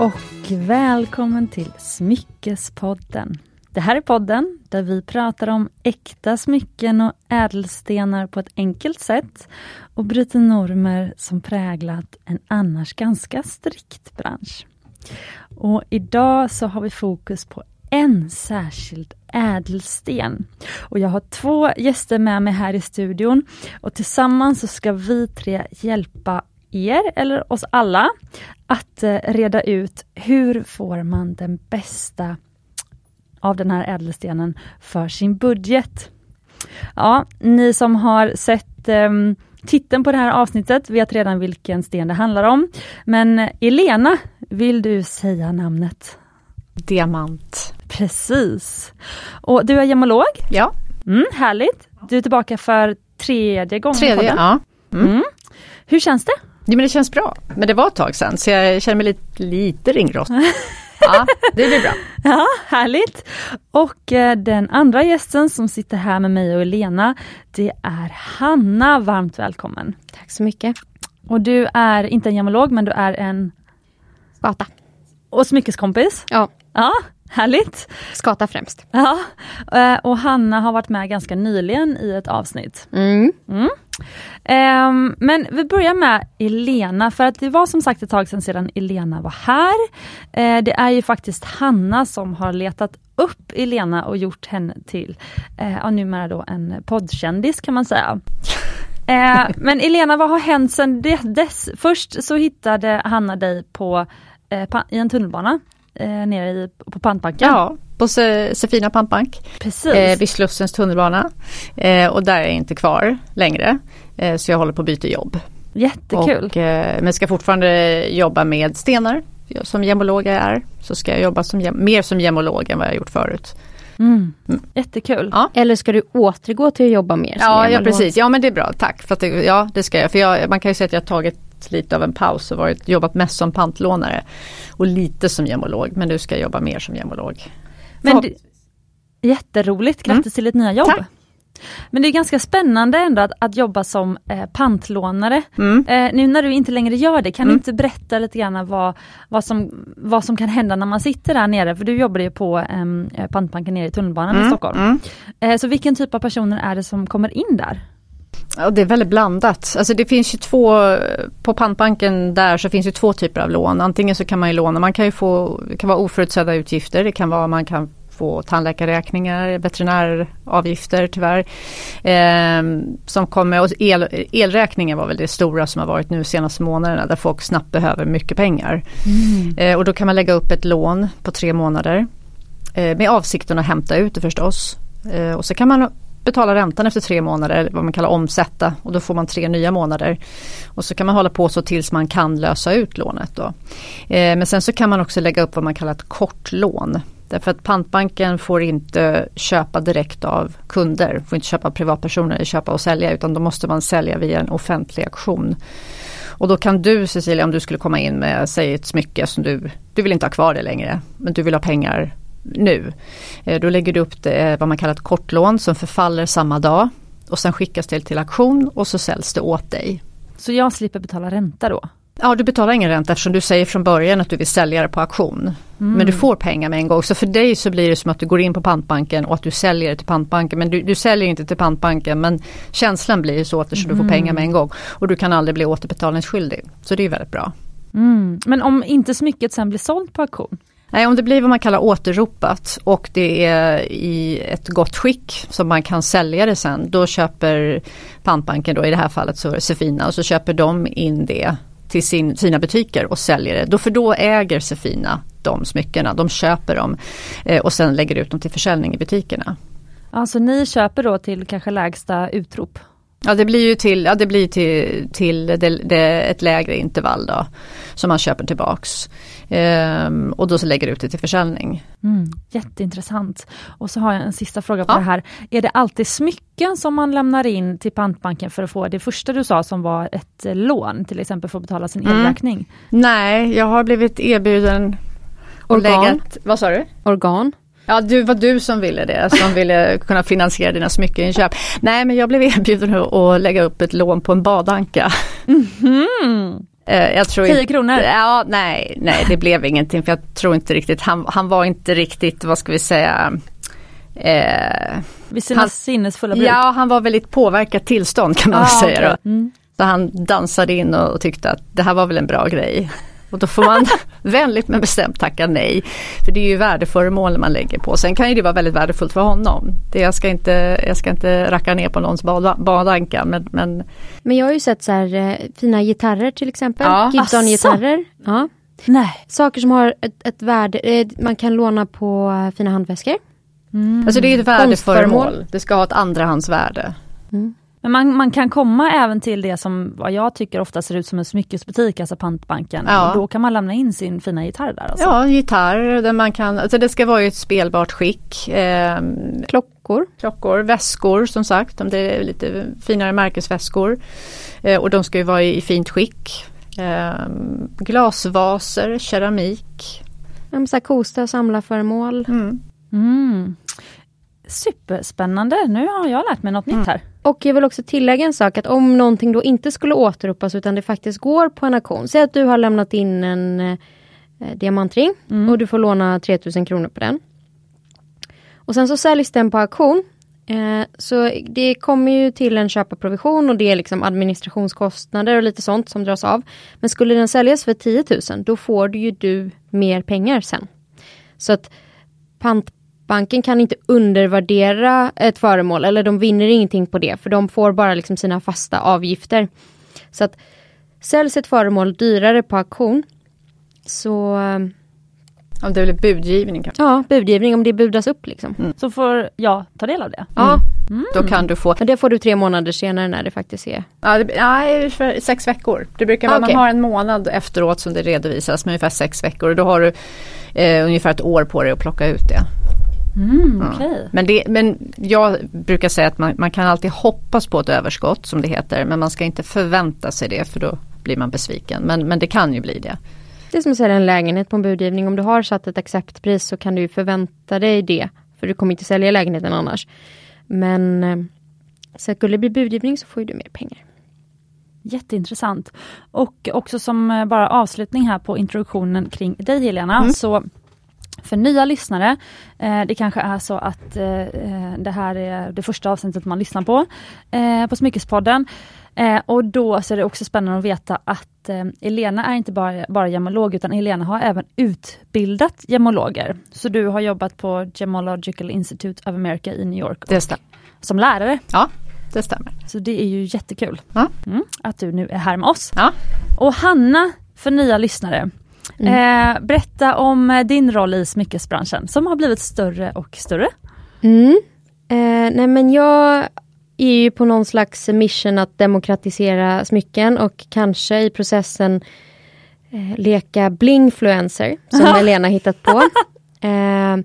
och välkommen till Smyckespodden. Det här är podden där vi pratar om äkta smycken och ädelstenar på ett enkelt sätt och bryter normer som präglat en annars ganska strikt bransch. Och idag så har vi fokus på en särskild ädelsten. Och jag har två gäster med mig här i studion och tillsammans så ska vi tre hjälpa er, eller oss alla, att eh, reda ut hur får man den bästa av den här ädelstenen för sin budget. Ja, ni som har sett eh, titeln på det här avsnittet vet redan vilken sten det handlar om. Men Elena, vill du säga namnet? Diamant. Precis. Och du är gemolog? Ja. Mm, härligt. Du är tillbaka för tredje gången. Tredje, ja. Mm. Mm. Hur känns det? Jo men det känns bra. Men det var ett tag sedan så jag känner mig lite, lite ringrostig. ja, det blir bra. Ja, härligt. Och eh, den andra gästen som sitter här med mig och Elena, det är Hanna. Varmt välkommen. Tack så mycket. Och du är inte en gemolog men du är en Skata. Och smyckeskompis. Ja. Ja, härligt. Skata främst. Ja, eh, och Hanna har varit med ganska nyligen i ett avsnitt. Mm. Mm. Um, men vi börjar med Elena, för att det var som sagt ett tag sedan, sedan Elena var här. Uh, det är ju faktiskt Hanna som har letat upp Elena och gjort henne till, uh, ja, numera då en poddkändis kan man säga. Uh, men Elena, vad har hänt sedan dess? Först så hittade Hanna dig på, i en tunnelbana nere i, på Pantbanken. Ja, på Sefina Pantbank. Precis. Eh, vid Slussens tunnelbana. Eh, och där är jag inte kvar längre. Eh, så jag håller på att byta jobb. Jättekul. Och, eh, men ska fortfarande jobba med stenar. Som gemolog jag är. Så ska jag jobba som, mer som gemolog än vad jag gjort förut. Mm. Mm. Jättekul. Ja. Eller ska du återgå till att jobba mer? Ja, ja precis, ja men det är bra, tack. För att det, ja det ska jag. För jag, man kan ju säga att jag har tagit lite av en paus och varit, jobbat mest som pantlånare. Och lite som gemolog men nu ska jag jobba mer som gemolog. Men det, jätteroligt, grattis mm. till ditt nya jobb. Tack. Men det är ganska spännande ändå att, att jobba som eh, pantlånare. Mm. Eh, nu när du inte längre gör det, kan mm. du inte berätta lite grann vad, vad, som, vad som kan hända när man sitter där nere? För du jobbar ju på eh, pantbanken nere i tunnelbanan mm. i Stockholm. Eh, så vilken typ av personer är det som kommer in där? Ja, det är väldigt blandat. Alltså det finns ju två, på pantbanken där så finns det två typer av lån. Antingen så kan man ju låna, man kan ju få, det kan vara oförutsedda utgifter. Det kan vara man kan få tandläkarräkningar, veterinäravgifter tyvärr. Eh, som kommer, och el, elräkningen var väl det stora som har varit nu senaste månaderna där folk snabbt behöver mycket pengar. Mm. Eh, och då kan man lägga upp ett lån på tre månader. Eh, med avsikten att hämta ut det förstås. Eh, och så kan man betala räntan efter tre månader, vad man kallar omsätta och då får man tre nya månader. Och så kan man hålla på så tills man kan lösa ut lånet. Då. Eh, men sen så kan man också lägga upp vad man kallar ett kortlån. Därför att pantbanken får inte köpa direkt av kunder, får inte köpa av privatpersoner, eller köpa och sälja utan då måste man sälja via en offentlig auktion. Och då kan du Cecilia om du skulle komma in med, säg ett smycke som du, du vill inte ha kvar det längre men du vill ha pengar nu. Eh, då lägger du upp det, eh, vad man kallar ett kortlån som förfaller samma dag och sen skickas det till auktion och så säljs det åt dig. Så jag slipper betala ränta då? Ja du betalar ingen ränta eftersom du säger från början att du vill sälja det på auktion. Mm. Men du får pengar med en gång. Så för dig så blir det som att du går in på pantbanken och att du säljer det till pantbanken. Men du, du säljer inte till pantbanken men känslan blir så eftersom mm. du får pengar med en gång. Och du kan aldrig bli återbetalningsskyldig. Så det är väldigt bra. Mm. Men om inte smycket sen blir sålt på auktion? Nej, om det blir vad man kallar återropat och det är i ett gott skick som man kan sälja det sen. Då köper pantbanken, då i det här fallet så är det Sefina, och så köper de in det till sin, sina butiker och säljer det. Då, för då äger Sefina de smyckena, de köper dem eh, och sen lägger ut dem till försäljning i butikerna. Alltså ni köper då till kanske lägsta utrop? Ja det blir ju till, ja, det blir till, till det, det, ett lägre intervall då som man köper tillbaks. Ehm, och då så lägger ut det till försäljning. Mm, jätteintressant. Och så har jag en sista fråga på ja. det här. Är det alltid smycken som man lämnar in till pantbanken för att få det första du sa som var ett lån, till exempel för att betala sin mm. elräkning? Nej, jag har blivit erbjuden Organ? vad sa du? Organ? Ja, det var du som ville det, som ville kunna finansiera dina smyckeninköp. Nej, men jag blev erbjuden att lägga upp ett lån på en badanka. Mm. Eh, jag tror 10 inte- kronor? Ja, nej, nej det blev ingenting för jag tror inte riktigt, han, han var inte riktigt, vad ska vi säga, eh, Vid sina Han- sinnesfulla bruk? ja han var väldigt påverkat tillstånd kan man Ah, säga då. Mm. Så han dansade in och, och tyckte att det här var väl en bra grej. Och då får man vänligt men bestämt tacka nej. För det är ju värdeföremål man lägger på. Sen kan ju det vara väldigt värdefullt för honom. Det, jag, ska inte, jag ska inte racka ner på någons bad, badanka men, men Men jag har ju sett så här eh, fina gitarrer till exempel. Ja. Gibson-gitarrer. Ja. Nej. Saker som har ett, ett värde, eh, man kan låna på eh, fina handväskor. alltså det är ett Konstföremål. värdeföremål. Det ska ha ett andrahandsvärde. Men man, man kan komma även till det som vad jag tycker ofta ser ut som en smyckesbutik, alltså pantbanken. Ja. Och då kan man lämna in sin fina gitarr där alltså. Ja, gitarr där man kan, alltså det ska vara i ett spelbart skick. Eh, Klockor. klockor, väskor som sagt, om det är lite finare märkesväskor. Eh, och de ska ju vara i, i fint skick. Eh, glasvaser, keramik. Ja, men så här kosta och samlarföremål. Mm. Mm. Superspännande, nu har jag lärt mig något nytt här. Och jag vill också tillägga en sak att om någonting då inte skulle återupptas utan det faktiskt går på en auktion. Säg att du har lämnat in en eh, diamantring och du får låna 3000 kronor på den. Och sen så säljs den på auktion. Eh, så det kommer ju till en köparprovision och det är liksom administrationskostnader och lite sånt som dras av. Men skulle den säljas för 10 000 då får du ju du mer pengar sen. Så att pantbanken kan inte undervärdera ett föremål eller de vinner ingenting på det för de får bara liksom sina fasta avgifter. Så att säljs ett föremål dyrare på auktion så eh, Om det blir budgivning kanske. ja, budgivning om det budas upp liksom. Så får jag ta del av det. Ja, Då kan du få, men det får du tre månader senare när det faktiskt är. ja, det, nej, för sex veckor. Det brukar vara, Okej. man har en månad efteråt som det redovisas med ungefär sex veckor. Och då har du eh, ungefär ett år på dig att plocka ut det. Mm, Ja. okej. Men, det, men jag brukar säga att man, man kan alltid hoppas på ett överskott som det heter. Men man ska inte förvänta sig det för då blir man besviken. Men, men det kan ju bli det. Det är som att sälja en lägenhet på en budgivning. Om du har satt ett acceptpris så kan du förvänta dig det. För du kommer inte sälja lägenheten annars. Men eh, så skulle det bli budgivning så får ju du mer pengar. Jätteintressant. Och också som eh, bara avslutning här på introduktionen kring dig Helena, Mm. så för nya lyssnare, eh, det kanske är så att eh, eh, det här är det första avsnittet man lyssnar på, eh, på Smyckespodden. Eh, och då så är det också spännande att veta att eh, Elena är inte bara, bara gemolog, utan Elena har även utbildat gemologer. Så du har jobbat på Gemological Institute of America i New York Det stämmer. som lärare. Ja, det stämmer. Så det är ju jättekul Ja. mm, att du nu är här med oss. Ja. Och Hanna, för nya lyssnare, eh, berätta om eh, din roll i smyckesbranschen som har blivit större och större. Mm. Eh, nej men jag är ju på någon slags mission att demokratisera smycken och kanske i processen eh, leka blingfluencer som Elena hittat på. Eh,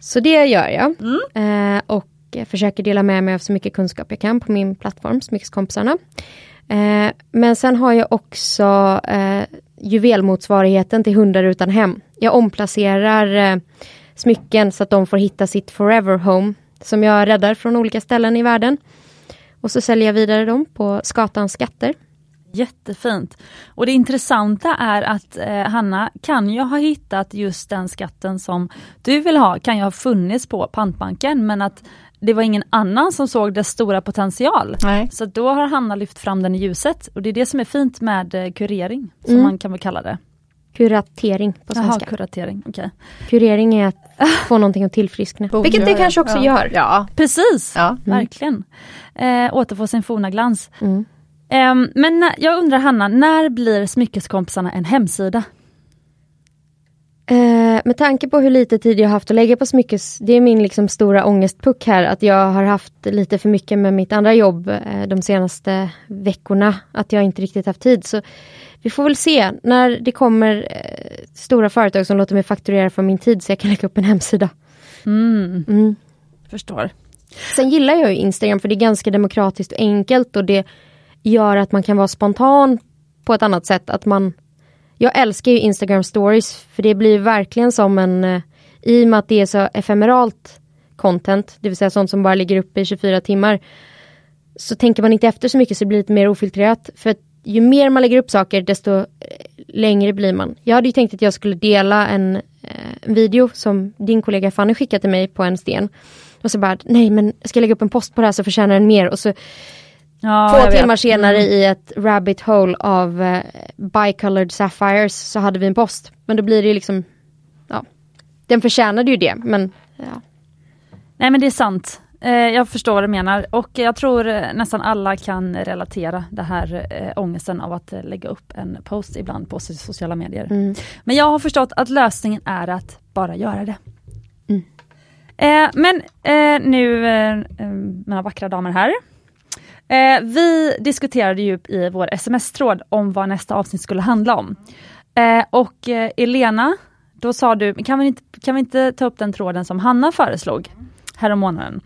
så det gör jag. Eh, och jag försöker dela med mig av så mycket kunskap jag kan på min plattform, Smyckeskompisarna. Eh, men sen har jag också eh, juvelmotsvarigheten till Hundar utan hem. Jag omplacerar eh, smycken så att de får hitta sitt forever home som jag räddar från olika ställen i världen. Och så säljer jag vidare dem på Skatans skatter. Jättefint. Och det intressanta är att eh, Hanna kan jag ha hittat just den skatten som du vill ha, kan jag ha funnits på pantbanken, men att det var ingen annan som såg dess stora potential. Nej. Så då har Hanna lyft fram den i ljuset och det är det som är fint med eh, kurering, som Mm. man kan väl kalla det. Kuratering på Jaha, svenska. kuratering, okej. Kurering är att få någonting att tillfriskna. Vilket det kanske också ja. gör. Ja. Precis, Ja. verkligen. Eh, återfå sin forna glans. Mm. Ehm, men jag undrar Hanna, när blir Smyckeskompisarna en hemsida? Eh, med tanke på hur lite tid jag haft att lägga på smyckes, det är min liksom stora ångestpuck här, att jag har haft lite för mycket med mitt andra jobb eh, de senaste veckorna, att jag inte riktigt haft tid. Så vi får väl se när det kommer eh, stora företag som låter mig fakturera för min tid så jag kan lägga upp en hemsida. Mm, Mm. förstår. Sen gillar jag ju Instagram för det är ganska demokratiskt och enkelt och det gör att man kan vara spontan på ett annat sätt. Att man, jag älskar ju Instagram stories för det blir verkligen som en, eh, i och med att det är så efemeralt content, det vill säga sånt som bara ligger uppe i 24 timmar, så tänker man inte efter så mycket så det blir lite mer ofiltrerat. För att ju mer man lägger upp saker desto eh, längre blir man. Jag hade ju tänkt att jag skulle dela en, eh, en video som din kollega Fanny skickade till mig på en sten. Och så bara, nej men ska jag lägga upp en post på det här så förtjänar den mer. Och så Ja, två timmar senare mm. i ett rabbit hole av uh, bicolored sapphires så hade vi en post. Men då blir det ju liksom, ja, den förtjänade ju det men ja. Nej men det är sant. Eh, jag förstår vad du menar och jag tror eh, nästan alla kan relatera det här ångesten av att lägga upp en post ibland på sociala medier. Mm. Men jag har förstått att lösningen är att bara göra det. Mm. Eh, men eh, nu, mina vackra damer här. Vi diskuterade ju i vår sms-tråd om vad nästa avsnitt skulle handla om. och Elena, då sa du, kan vi, inte, kan vi inte ta upp den tråden som Hanna föreslog? härom månaden.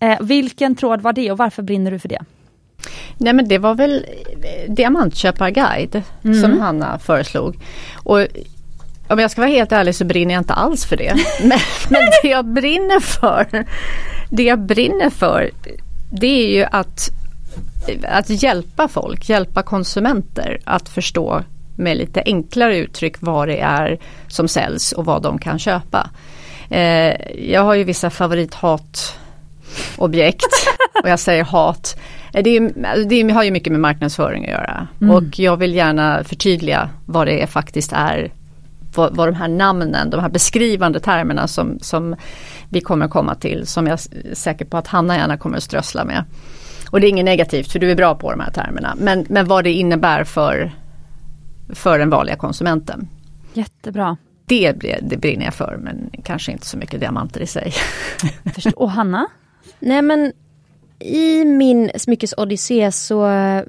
Eh, vilken tråd var det och varför brinner du för det? Nej men det var väl eh, Diamantköparguide mm. som Hanna föreslog. Och om jag ska vara helt ärlig så brinner jag inte alls för det. men, men det jag brinner för, det jag brinner för det är ju att, att hjälpa folk, hjälpa konsumenter att förstå med lite enklare uttryck vad det är som säljs och vad de kan köpa. Eh, jag har ju vissa favorithatobjekt och jag säger hat. Eh, det, är, det har ju mycket med marknadsföring att göra mm. och jag vill gärna förtydliga vad det faktiskt är vad, vad de här namnen, de här beskrivande termerna som, som vi kommer komma till som jag är säker på att Hanna gärna kommer att strössla med. Och det är inget negativt för du är bra på de här termerna men, men vad det innebär för, för den vanliga konsumenten. Jättebra det, det brinner jag för men kanske inte så mycket diamanter i sig. Och Hanna? Nej men i min smyckesodyssé så eh,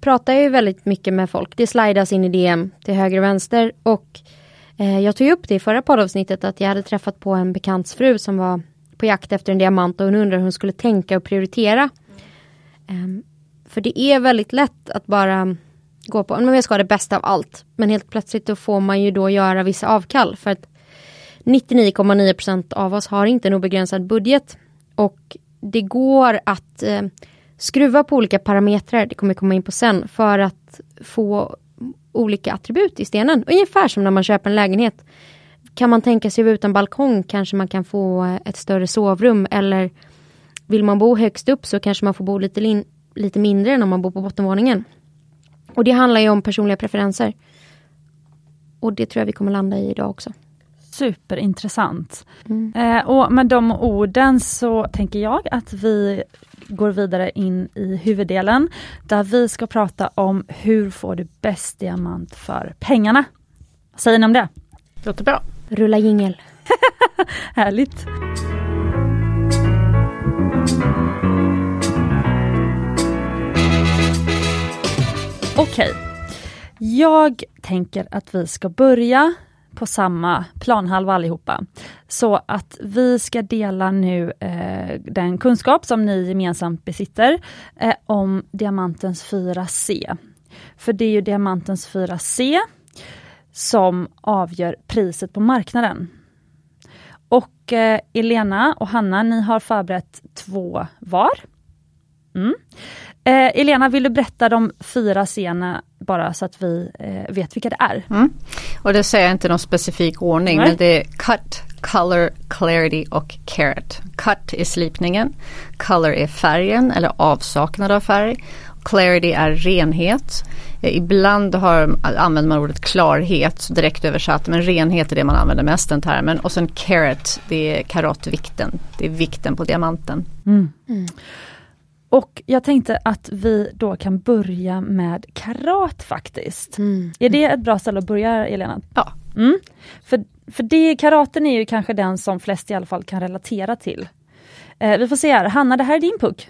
pratar jag ju väldigt mycket med folk. Det slidas in i DM till höger och vänster och eh, jag tog upp det i förra poddavsnittet att jag hade träffat på en bekants fru som var på jakt efter en diamant och hon undrade hur hon skulle tänka och prioritera. Um, för det är väldigt lätt att bara gå på, men jag ska ha det bästa av allt. Men helt plötsligt då får man ju då göra vissa avkall för att 99,9% av oss har inte en obegränsad budget. Och det går att eh, skruva på olika parametrar, det kommer jag komma in på sen, för att få olika attribut i stenen. Ungefär som när man köper en lägenhet. Kan man tänka sig utan balkong kanske man kan få ett större sovrum eller vill man bo högst upp så kanske man får bo lite, lite mindre än om man bor på bottenvåningen. Och det handlar ju om personliga preferenser. Och det tror jag vi kommer landa i idag också. Superintressant. Mm. Eh, och med de orden så tänker jag att vi går vidare in i huvuddelen där vi ska prata om hur får du bäst diamant för pengarna. Vad säger ni om det? Låter bra. Rulla jingel. Härligt. Okej. Jag tänker att vi ska börja på samma planhalva allihopa. Så att vi ska dela nu eh, den kunskap som ni gemensamt besitter eh, om diamantens 4C. För det är ju diamantens 4C som avgör priset på marknaden. Och eh, Elena och Hanna, ni har förberett två var. Mm. Eh, Elena, vill du berätta de fyra scenerna bara så att vi eh, vet vilka det är? Mm. Och det säger jag inte någon specifik ordning Nej. men det är cut, color, clarity och carat. Cut är slipningen, color är färgen eller avsaknad av färg. Clarity är renhet. Eh, ibland har, använder man ordet klarhet direkt översatt men renhet är det man använder mest den termen. Och sen carat, det är karatvikten. Det är vikten på diamanten. Mm. Mm. Och jag tänkte att vi då kan börja med karat faktiskt. Mm. Är det ett bra ställe att börja Elena? Ja. Mm. För, för det, karaten är ju kanske den som flest i alla fall kan relatera till. Eh, vi får se här, Hanna det här är din puck.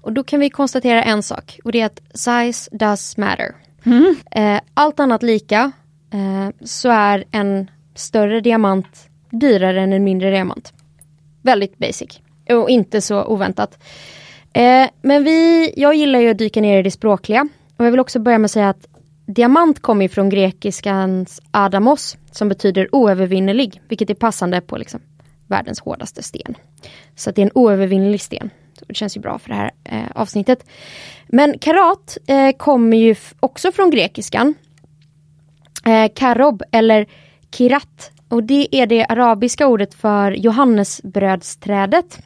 Och då kan vi konstatera en sak och det är att size does matter. Mm. Eh, allt annat lika eh, så är en större diamant dyrare än en mindre diamant. Väldigt basic och inte så oväntat. Eh, men vi, jag gillar ju att dyka ner i det språkliga. Och jag vill också börja med att säga att diamant kommer från grekiskans adamos som betyder oövervinnerlig, vilket är passande på liksom världens hårdaste sten. Så det är en oövervinnerlig sten det känns ju bra för det här eh, avsnittet. Men karat eh, kommer ju också från grekiskan. Eh, karob eller kirat. Och det är det arabiska ordet för johannesbrödsträdet.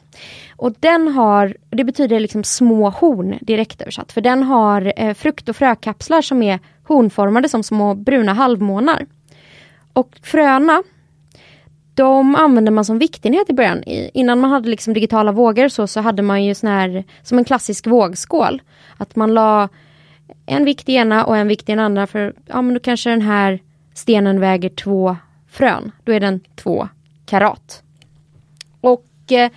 Och den har, det betyder liksom små horn direkt översatt. För den har eh, frukt och frökapslar som är hornformade som små bruna halvmånar. Och fröna de använde man som viktenhet i början. Innan man hade liksom digitala vågor så, så hade man ju sån här, som en klassisk vågskål. Att man la en vikt i ena och en vikt i den andra för ja men då kanske den här stenen väger två frön. Då är den två karat. Och eh,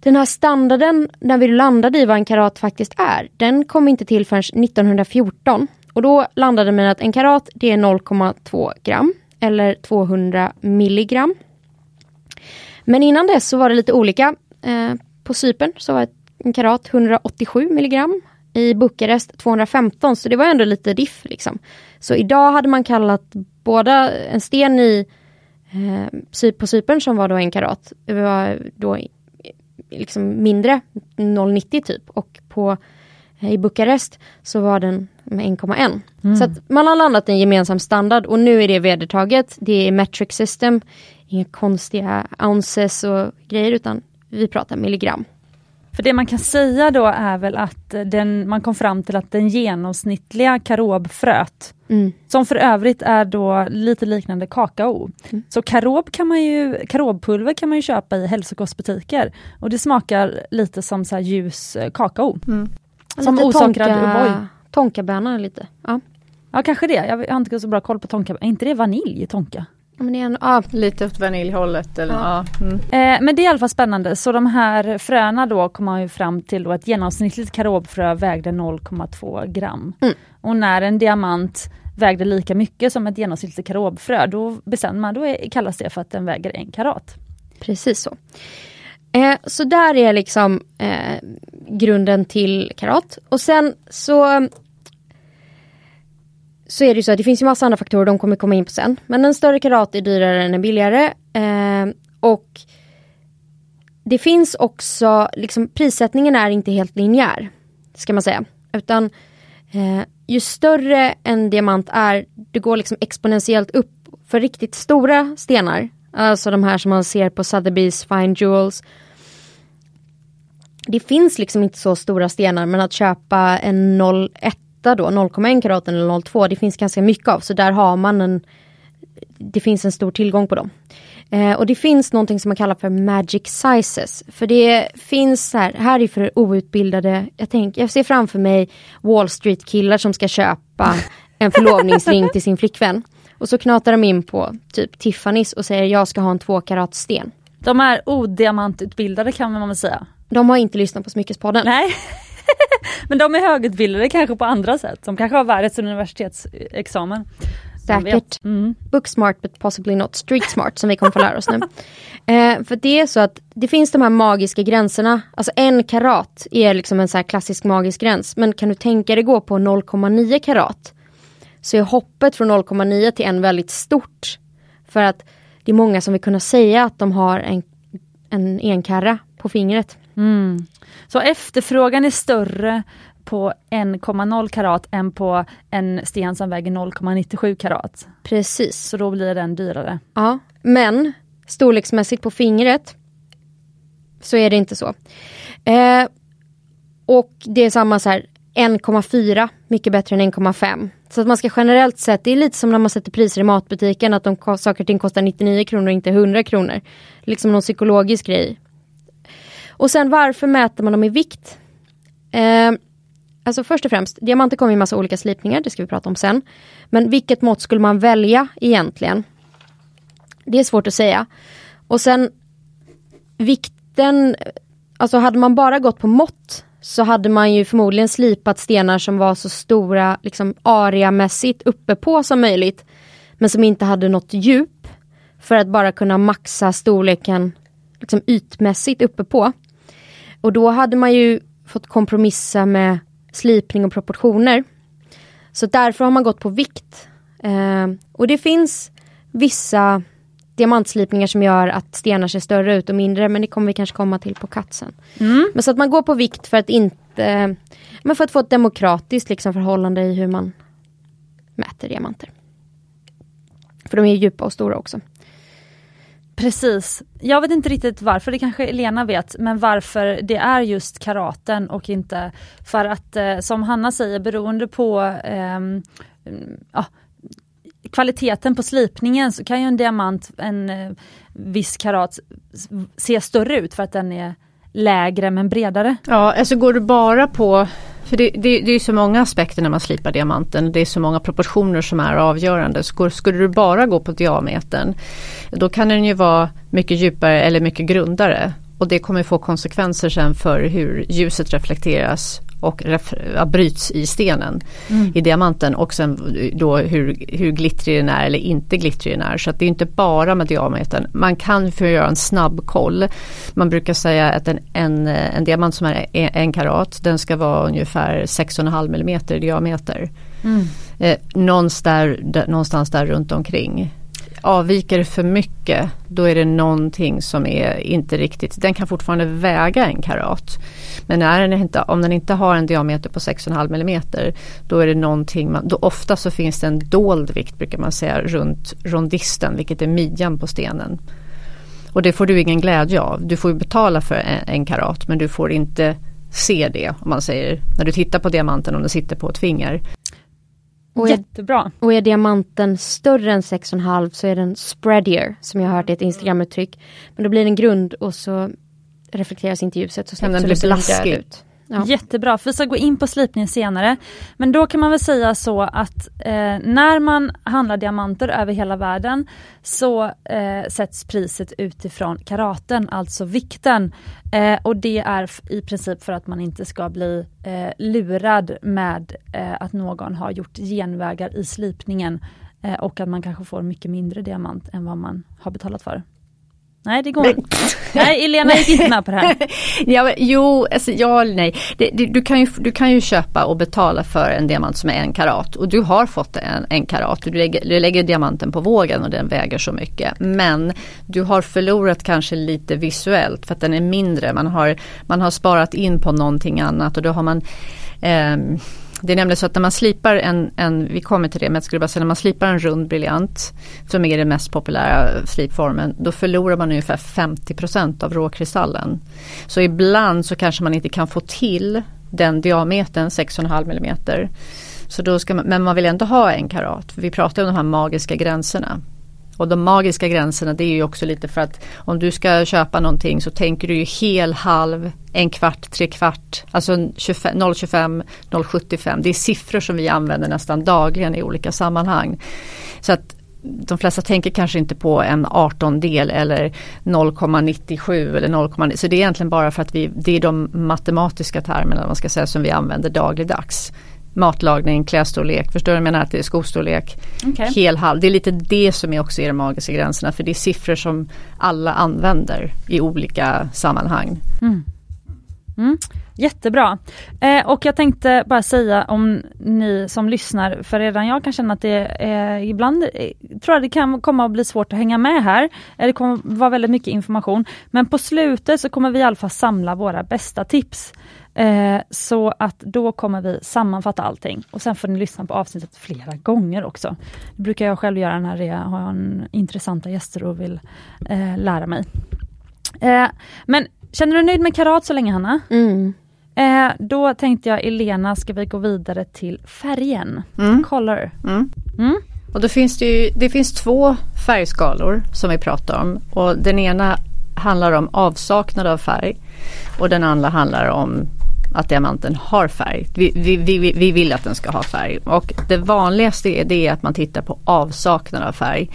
den här standarden när vi landade i vad en karat faktiskt är, den kom inte till förrän 1914. Och då landade man att en karat det är 0,2 gram eller 200 milligram. Men innan dess så var det lite olika. Eh, på Cypern så var en karat 187 milligram. I Bukarest 215 så det var ändå lite diff. Liksom. Så idag hade man kallat båda en sten i eh, på Cypern som var då en karat. var då liksom mindre, 0,90 typ. Och på eh, i Bukarest så var den med 1,1. Mm. Så att man har landat i en gemensam standard och nu är det vedertaget. Det är metric system, inga konstiga ounces och grejer utan vi pratar milligram. För det man kan säga då är väl att den, man kom fram till att den genomsnittliga karobfröt, mm. som för övrigt är då lite liknande kakao. Mm. Så karob kan man ju, karobpulver kan man ju köpa i hälsokostbutiker och det smakar lite som så ljus eh, kakao. Mm. Som lite osockrad O'boy. Tonkaböna lite. Ja. ja kanske det, jag har inte så bra koll på tonka. Är inte det vanilj i tonka? Men det är en, ah, lite åt vaniljhållet. Eller, ja. ah, mm. eh, men det är i alla fall spännande. Så de här fröna då kom man ju fram till då att genomsnittligt karobfrö vägde 0,2 gram. Mm. Och när en diamant vägde lika mycket som ett genomsnittligt karobfrö, då bestämmer man, då är, kallas det för att den väger en karat. Precis så. Eh, så där är liksom eh, grunden till karat. Och sen så så är det ju så att det finns ju massa andra faktorer, de kommer komma in på sen. Men en större karat är dyrare än en billigare. Eh, och det finns också, liksom prissättningen är inte helt linjär. Ska man säga. Utan eh, ju större en diamant är, det går liksom exponentiellt upp. För riktigt stora stenar, alltså de här som man ser på Sotheby's Fine Jewels. Det finns liksom inte så stora stenar men att köpa en 01 då, 0,1 karat eller 0,2, det finns ganska mycket av. Så där har man en, det finns en stor tillgång på dem. Eh, och det finns någonting som man kallar för magic sizes. För det finns här, här är för outbildade, jag, tänk, jag ser framför mig Wall Street killar som ska köpa en förlovningsring till sin flickvän. Och så knatar de in på typ Tiffany's och säger jag ska ha en två karat sten. De är odiamantutbildade kan man väl säga. De har inte lyssnat på Smyckespodden. Nej. Men de är högutbildade kanske på andra sätt. De kanske har världens universitetsexamen. Säkert. Mm. Book smart but possibly not street smart som vi kommer få lära oss nu. Eh, för det är så att det finns de här magiska gränserna. Alltså en karat är liksom en så klassisk magisk gräns. Men kan du tänka dig gå på 0,9 karat. Så är hoppet från 0,9 till en väldigt stort. För att det är många som vill kunna säga att de har en, en enkarra på fingret. Mm. Så efterfrågan är större på 1,0 karat än på en sten som väger 0,97 karat. Precis. Så då blir den dyrare. Ja, men storleksmässigt på fingret så är det inte så. Eh, och det är samma så här 1,4 mycket bättre än 1,5. Så att man ska generellt sett, det är lite som när man sätter priser i matbutiken att de saker och ting kostar 99 kronor och inte 100 kronor. Liksom någon psykologisk grej. Och sen varför mäter man dem i vikt? Eh, alltså först och främst, diamanter kommer i massa olika slipningar, det ska vi prata om sen. Men vilket mått skulle man välja egentligen? Det är svårt att säga. Och sen vikten, alltså hade man bara gått på mått så hade man ju förmodligen slipat stenar som var så stora, liksom areamässigt uppe på som möjligt. Men som inte hade något djup. För att bara kunna maxa storleken liksom ytmässigt uppe på. Och då hade man ju fått kompromissa med slipning och proportioner. Så därför har man gått på vikt. Eh, och det finns vissa diamantslipningar som gör att stenar ser större ut och mindre men det kommer vi kanske komma till på katsen. Mm. Men så att man går på vikt för att inte men för att få ett demokratiskt liksom, förhållande i hur man mäter diamanter. För de är djupa och stora också. Precis. Jag vet inte riktigt varför, det kanske Elena vet, men varför det är just karaten och inte för att eh, som Hanna säger beroende på eh, ja, kvaliteten på slipningen så kan ju en diamant, en eh, viss karat, se större ut för att den är lägre men bredare. Ja, alltså går du bara på för det, det, det är så många aspekter när man slipar diamanten. Det är så många proportioner som är avgörande. Skulle du bara gå på diametern då kan den ju vara mycket djupare eller mycket grundare. Och det kommer få konsekvenser sen för hur ljuset reflekteras och bryts i stenen, mm. i diamanten och sen då hur, hur glittrig den är eller inte glittrig den är. Så att det är inte bara med diametern. Man kan få göra en snabb koll. Man brukar säga att en, en, en diamant som är en, en karat den ska vara ungefär 6,5 mm i diameter. Mm. Eh, någonstans, där, någonstans där runt omkring avviker för mycket då är det någonting som är inte riktigt, den kan fortfarande väga en karat. Men är den inte, om den inte har en diameter på 6,5 mm då är det någonting, man, då ofta så finns det en dold vikt brukar man säga runt rondisten vilket är midjan på stenen. Och det får du ingen glädje av. Du får betala för en, en karat men du får inte se det om man säger när du tittar på diamanten om den sitter på ett finger. Och Jättebra. och är diamanten större än 6,5 så är den spreadier som jag har hört är ett Instagram-uttryck. Men då blir den grund och så reflekteras inte ljuset så snabbt den så blir det död ut. Ja. Jättebra, för vi ska gå in på slipningen senare. Men då kan man väl säga så att eh, när man handlar diamanter över hela världen så eh, sätts priset utifrån karaten, alltså vikten. Eh, och det är i princip för att man inte ska bli eh, lurad med eh, att någon har gjort genvägar i slipningen eh, och att man kanske får mycket mindre diamant än vad man har betalat för. Nej det går inte. Nej Elena gick inte med på det här. ja, jo, alltså, ja nej. Det, det, du, kan ju, du kan ju köpa och betala för en diamant som är en karat och du har fått en, en karat. Du lägger, du lägger diamanten på vågen och den väger så mycket. Men du har förlorat kanske lite visuellt för att den är mindre. Man har, man har sparat in på någonting annat och då har man eh, det är nämligen så att när man slipar en, en, vi kommer till det, men jag skulle bara säga när man slipar en rund briljant som är den mest populära slipformen, då förlorar man ungefär 50% av råkristallen. Så ibland så kanske man inte kan få till den diametern 6,5 mm. Så då ska man, men man vill ändå ha en karat, för vi pratar om de här magiska gränserna. Och de magiska gränserna det är ju också lite för att om du ska köpa någonting så tänker du ju hel, halv, en kvart, tre kvart, alltså 0,25, 0,75. Det är siffror som vi använder nästan dagligen i olika sammanhang. Så att de flesta tänker kanske inte på en 18 del eller 0,97 eller 0,9 så det är egentligen bara för att vi, det är de matematiska termerna man ska säga som vi använder dagligdags matlagning, klädstorlek, förstår du jag menar? Att det är skostorlek, okay. hel halv. Det är lite det som är också är de magiska gränserna för det är siffror som alla använder i olika sammanhang. Mm. Mm. Jättebra. Eh, och jag tänkte bara säga om ni som lyssnar, för redan jag kan känna att det är ibland eh, tror jag det kan komma att bli svårt att hänga med här. Eh, det kommer vara väldigt mycket information. Men på slutet så kommer vi i alla fall samla våra bästa tips. Eh, så att då kommer vi sammanfatta allting och sen får ni lyssna på avsnittet flera gånger också. Det brukar jag själv göra när jag har en intressanta gäster och vill eh, lära mig. Eh, men känner du dig nöjd med karat så länge Hanna? Mm. Eh, då tänkte jag Elena, ska vi gå vidare till färgen? Mm. Color. Mm. Mm. Och då finns det, ju, det finns två färgskalor som vi pratar om och den ena handlar om avsaknad av färg och den andra handlar om att diamanten har färg. Vi, vi, vi, vi vill att den ska ha färg och det vanligaste är, det är att man tittar på avsaknad av färg.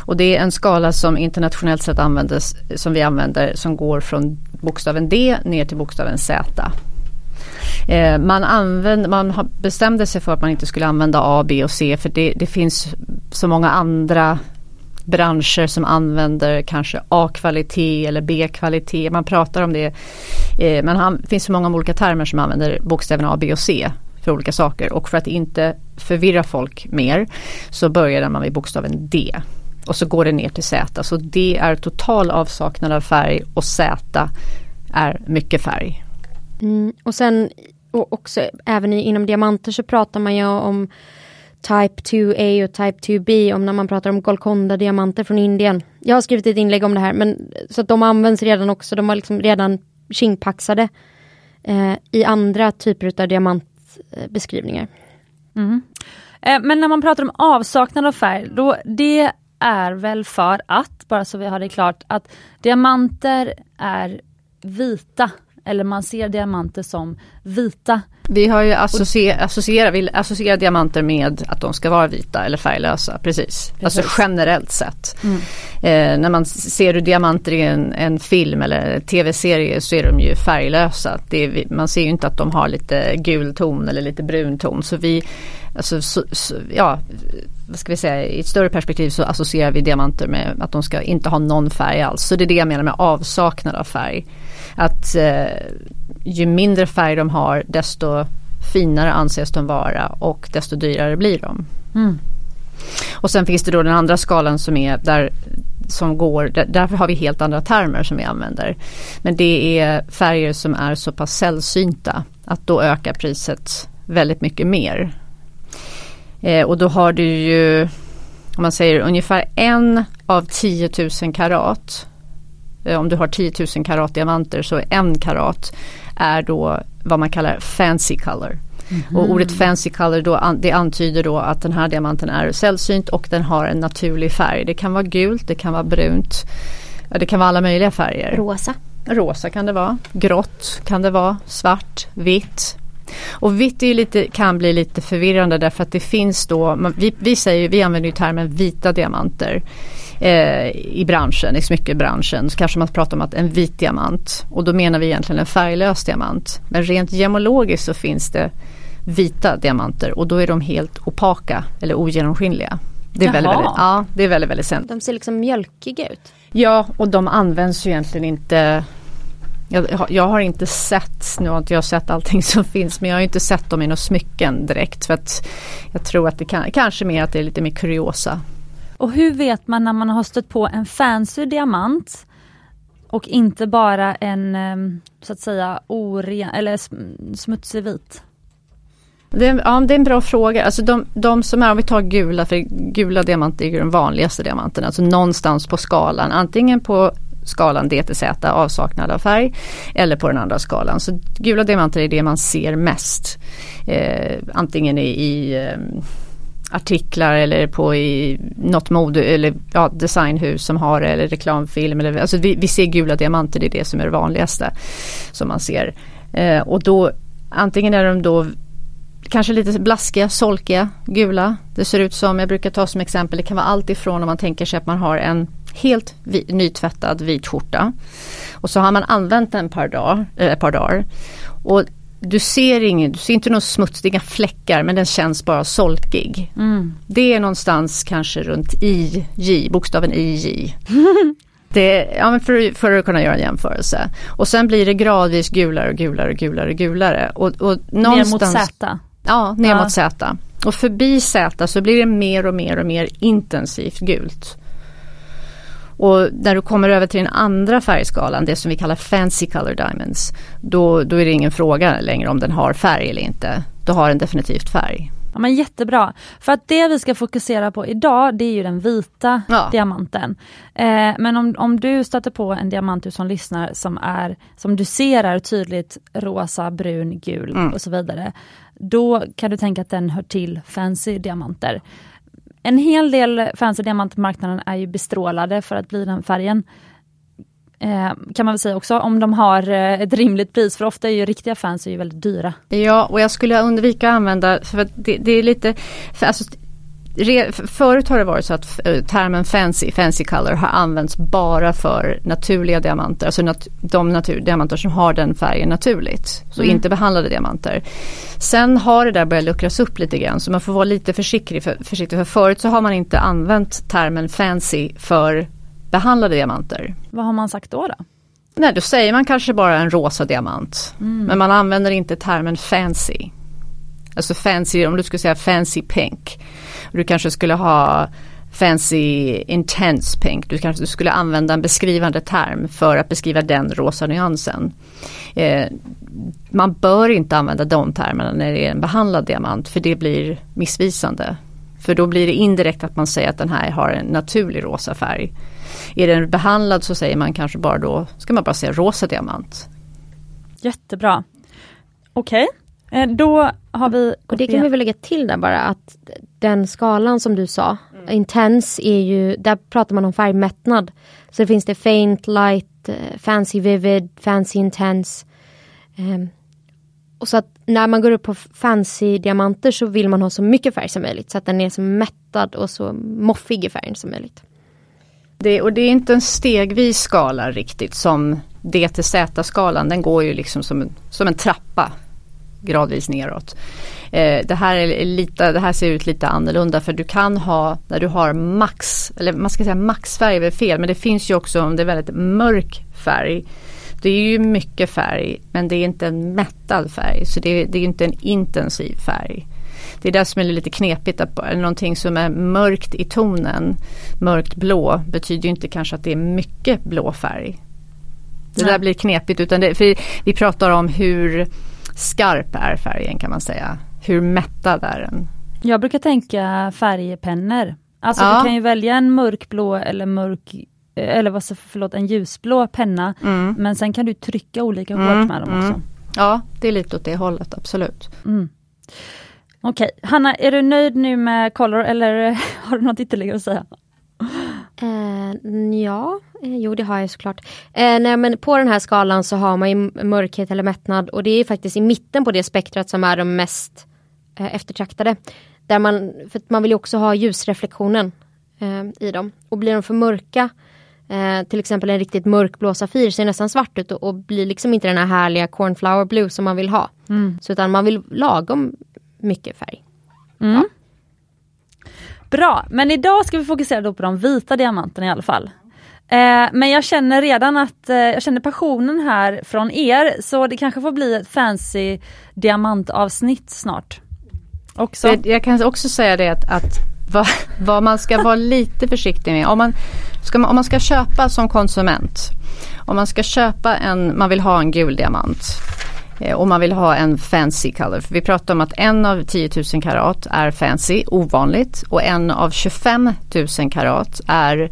Och det är en skala som internationellt sett användes, som vi använder som går från bokstaven D ner till bokstaven Z. Eh, man, använder, man bestämde sig för att man inte skulle använda A, B och C för det, det finns så många andra branscher som använder kanske A-kvalitet eller B-kvalitet. Man pratar om det. Eh, men det finns så många olika termer som använder bokstäverna A, B och C för olika saker och för att inte förvirra folk mer så började man med bokstaven D. och så går det ner till Z. Så D är total avsaknad av färg och Z är mycket färg. Mm, och sen och också även inom diamanter så pratar man ju om Type 2A och Type 2B om när man pratar om Golconda-diamanter från Indien. Jag har skrivit ett inlägg om det här men så att de används redan också, de har liksom redan kingpaxade eh, i andra typer av diamantbeskrivningar. Mm. Eh, men när man pratar om avsaknad av färg, då det är väl för att, bara så vi har det klart, att diamanter är vita eller man ser diamanter som vita. Vi har ju associer, associerat, associera diamanter med att de ska vara vita eller färglösa, precis. precis. Alltså generellt sett. Mm. Eh, när man ser diamanter i en, en film eller tv-serie så är de ju färglösa. Är, man ser ju inte att de har lite gul ton eller lite brun ton. Så vi, alltså, så, så, ja, vad ska vi säga, i ett större perspektiv så associerar vi diamanter med att de ska inte ha någon färg alls. Så det är det jag menar med avsaknad av färg. Att eh, ju mindre färg de har desto finare anses de vara och desto dyrare blir de. Mm. Och sen finns det då den andra skalan som är där som går, där, därför har vi helt andra termer som vi använder. Men det är färger som är så pass sällsynta att då ökar priset väldigt mycket mer. Eh, och då har du ju, om man säger ungefär en av 10 000 karat Eh, om du har 10 000 karat diamanter så en karat är då vad man kallar fancy color. Mm. Och ordet fancy color då, det antyder då att den här diamanten är sällsynt och den har en naturlig färg. Det kan vara gult, det kan vara brunt, det kan vara alla möjliga färger. Rosa. Rosa kan det vara, grått kan det vara, svart, vitt. Och vitt är lite, kan bli lite förvirrande därför att det finns då, vi, vi, säger, vi använder ju termen vita diamanter eh, i branschen, i smyckebranschen så kanske man pratar om att en vit diamant och då menar vi egentligen en färglös diamant. Men rent gemologiskt så finns det vita diamanter och då är de helt opaka eller ogenomskinliga. Det är, väldigt, väldigt, ja, det är väldigt, väldigt sent. De ser liksom mjölkiga ut. Ja, och de används ju egentligen inte jag, jag, har inte sett, nu har inte jag sett allting som finns, men jag har inte sett dem i några smycken direkt. För att jag tror att det kan, kanske mer att det är lite mer kuriosa. Och hur vet man när man har stött på en fancy diamant och inte bara en ehm, så att säga oren eller smutsig vit? Det är, ja, det är en bra fråga. Alltså de, de som är, om vi tar gula, för gula diamanter är de vanligaste diamanterna. Alltså någonstans på skalan, antingen på skalan D till Z, avsaknad av färg, eller på den andra skalan. Så gula diamanter är det man ser mest. Eh, antingen i, i eh, artiklar eller på i något mode eller ja, designhus som har det eller reklamfilm. Eller, alltså vi, vi ser gula diamanter, det är det som är det vanligaste som man ser. Eh, och då antingen är de då kanske lite blaskiga, solkiga, gula. Det ser ut som, jag brukar ta som exempel, det kan vara allt ifrån om man tänker sig att man har en helt vi, nytvättad vit skjorta. Och så har man använt den ett par dagar. Äh, eh, par dagar och du ser, ingen, du ser inte några smutsiga fläckar men den känns bara solkig. Mm. Det är någonstans kanske runt IJ, bokstaven IJ. Det, ja, men för, för, att kunna göra en jämförelse. Och sen blir det gradvis gulare och gulare och gulare och gulare. Och, och ner mot Z? Ja, ner ja. mot Z. Och förbi Z så blir det mer och mer och mer intensivt gult. Och när du kommer över till den andra färgskalan, det som vi kallar fancy color diamonds, då, då är det ingen fråga längre om den har färg eller inte. Då har den definitivt färg. Ja, men jättebra. För att det vi ska fokusera på idag det är ju den vita ja. diamanten. Eh, men om, om du stöter på en diamant du som lyssnar som är som du ser är tydligt rosa, brun, gul mm. och så vidare. Då kan du tänka att den hör till fancy diamanter en hel del fans i diamantmarknaden är ju bestrålade för att bli den färgen. Eh, kan man väl säga också om de har eh, ett rimligt pris för ofta är ju riktiga fans är ju väldigt dyra. Ja och jag skulle undvika att använda, för att det, det är lite, för alltså, Re, förut har det varit så att eh, termen fancy, fancy color har använts bara för naturliga diamanter, alltså nat, de natur, diamanter som har den färgen naturligt. Så mm. inte behandlade diamanter. Sen har det där börjat luckras upp lite grann så man får vara lite försiktig för, försiktig för förut så har man inte använt termen fancy för behandlade diamanter. Vad har man sagt då? då? Nej då säger man kanske bara en rosa diamant. Mm. Men man använder inte termen fancy. Alltså fancy, om du skulle säga fancy pink. Du kanske skulle ha fancy intense pink. Du kanske skulle använda en beskrivande term för att beskriva den rosa nyansen. Eh, man bör inte använda de termerna när det är en behandlad diamant för det blir missvisande. För då blir det indirekt att man säger att den här har en naturlig rosa färg. Är den behandlad så säger man kanske bara då, ska man bara säga rosa diamant. Jättebra. Okej, okay. Eh, då har vi... Och det kan vi väl lägga till där bara att den skalan som du sa, mm. intense är ju, där pratar man om färgmättnad. Så det finns det faint, light, eh, fancy vivid, fancy intense. Um, och så att när man går upp på fancy diamanter så vill man ha så mycket färg som möjligt så att den är så mättad och så moffig i färgen som möjligt. Det, och det är inte en stegvis skala riktigt som D till Z-skalan. Den går ju liksom som en, som en trappa gradvis neråt. Eh, det, här är lite, det här ser ut lite annorlunda för du kan ha när du har max, eller man ska säga maxfärg är väl fel men det finns ju också om det är väldigt mörk färg. Det är ju mycket färg men det är inte en mättad färg så det, det är inte en intensiv färg. Det är det som är lite knepigt, att någonting som är mörkt i tonen, mörkt blå, betyder inte kanske att det är mycket blå färg. Det Nej. där blir knepigt utan det, för vi pratar om hur skarp är färgen kan man säga. Hur mättad är den? Jag brukar tänka färgpennor. Alltså ja. du kan ju välja en mörkblå eller mörk eller vad förlåt, en ljusblå penna. Mm. Men sen kan du trycka olika mm. hårt med dem också. Mm. Ja, det är lite åt det hållet, absolut. Mm. Okej, okay. Hanna, är du nöjd nu med Color eller har du något ytterligare att säga? Uh, ja, eh, jo det har jag såklart. Uh, nej, men på den här skalan så har man ju mörkhet eller mättnad och det är faktiskt i mitten på det spektrat som är de mest uh, eftertraktade. Där man, för man vill ju också ha ljusreflektionen i dem. Och blir de för mörka, till exempel en riktigt mörkblå Safir ser nästan svart ut och, och, blir liksom inte den här härliga cornflower blue som man vill ha. Mm. Så utan man vill lagom mycket färg. Mm. Ja. Bra, men idag ska vi fokusera då på de vita diamanterna i alla fall. Eh, men jag känner redan att eh, jag känner passionen här från er så det kanske får bli ett fancy diamantavsnitt snart. Också. Jag kan också säga det att, att vad, vad, man ska vara lite försiktig med. Om man, ska om man ska köpa som konsument, om man ska köpa en, man vill ha en gul diamant Eh, och man vill ha en fancy color. För vi pratar om att en av 10 000 karat är fancy, ovanligt. Och en av 25 000 karat är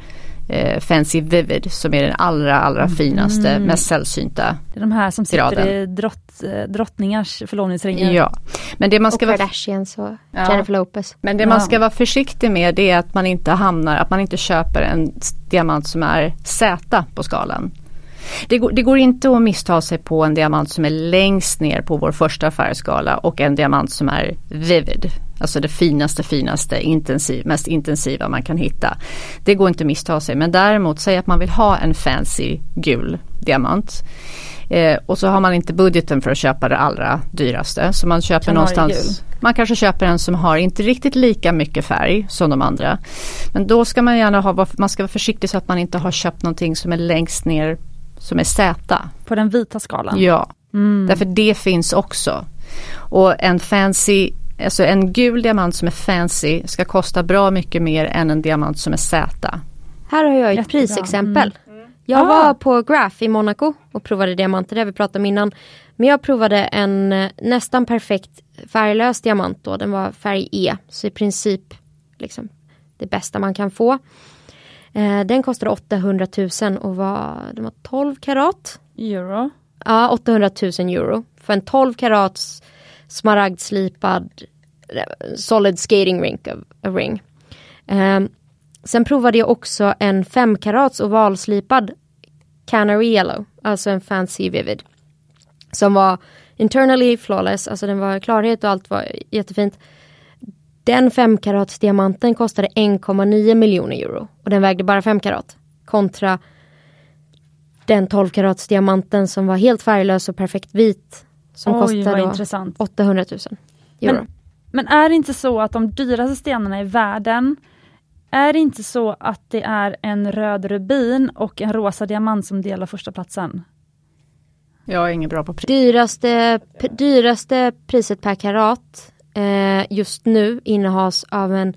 eh, Fancy Vivid som är den allra allra mm. finaste, mm. mest sällsynta Det är de här som sitter graden. i drott, eh, drottningars förlovningsringar. Ja. Men det man ska och Kardashians och ja. Jennifer Lopez. Men det ja. man ska vara försiktig med det är att man inte hamnar, att man inte köper en diamant som är Z på skalan. Det går, det går, inte att missta sig på en diamant som är längst ner på vår första färgskala och en diamant som är vivid. Alltså det finaste, finaste, intensiv, mest intensiva man kan hitta. Det går inte att missta sig men däremot säg att man vill ha en fancy gul diamant. Eh, och så har man inte budgeten för att köpa det allra dyraste. Så man köper någonstans Man kanske köper en som har inte riktigt lika mycket färg som de andra. Men då ska man gärna ha, man ska vara försiktig så att man inte har köpt någonting som är längst ner som är Z. På den vita skalan? Ja, mm. därför det finns också. Och en fancy, alltså en gul diamant som är fancy ska kosta bra mycket mer än en diamant som är Z. Här har jag ett Jättebra. prisexempel. Mm. Jag ah. var på Graph i Monaco och provade diamanter, det vi pratade om innan. Men jag provade en eh, nästan perfekt färglös diamant då, den var färg E. Så i princip liksom det bästa man kan få. Eh, den kostade 800 000 och var, den var 12 karat. Euro? Ja, 800 000 euro. För en 12 karats smaragdslipad eh, solid skating rink, a ring. Eh, sen provade jag också en 5 karats ovalslipad Canary Yellow, alltså en fancy vivid. Som var internally flawless, alltså den var klarhet och allt var jättefint. Den 5 karats diamanten kostade 1,9 miljoner euro och den vägde bara 5 karat. Kontra den 12 karats diamanten som var helt färglös och perfekt vit. Som Oj, kostade 800 000 euro. Men, men är det inte så att de dyraste stenarna i världen är det inte så att det är en röd rubin och en rosa diamant som delar första platsen? Jag är ingen bra på pris. Dyraste, dyraste priset per karat eh, just nu innehas av en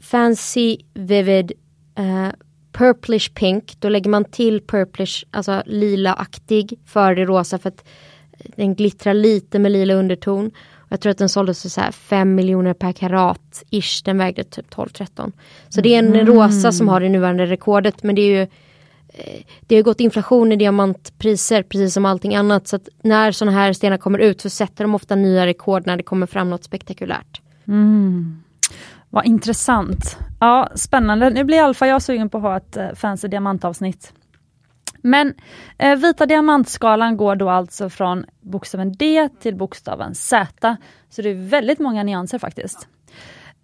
fancy vivid uh, purplish pink. Då lägger man till purplish, alltså lila-aktig för det rosa för att den glittrar lite med lila underton. Jag tror att den såldes för så här 5 miljoner per karat ish. Den vägde typ 12-13. Så det är en mm. rosa som har det nuvarande rekordet men det är ju eh, Eh, det har gått inflation i diamantpriser precis som allting annat. Så att när sådana här stenar kommer ut så sätter de ofta nya rekord när det kommer fram något spektakulärt. Mm. Vad intressant. Ja, spännande. Nu blir i alla fall jag sugen på att ha ett eh, fancy diamantavsnitt. Men eh, vita diamantskalan går då alltså från bokstaven D till bokstaven Z. Så det är väldigt många nyanser faktiskt.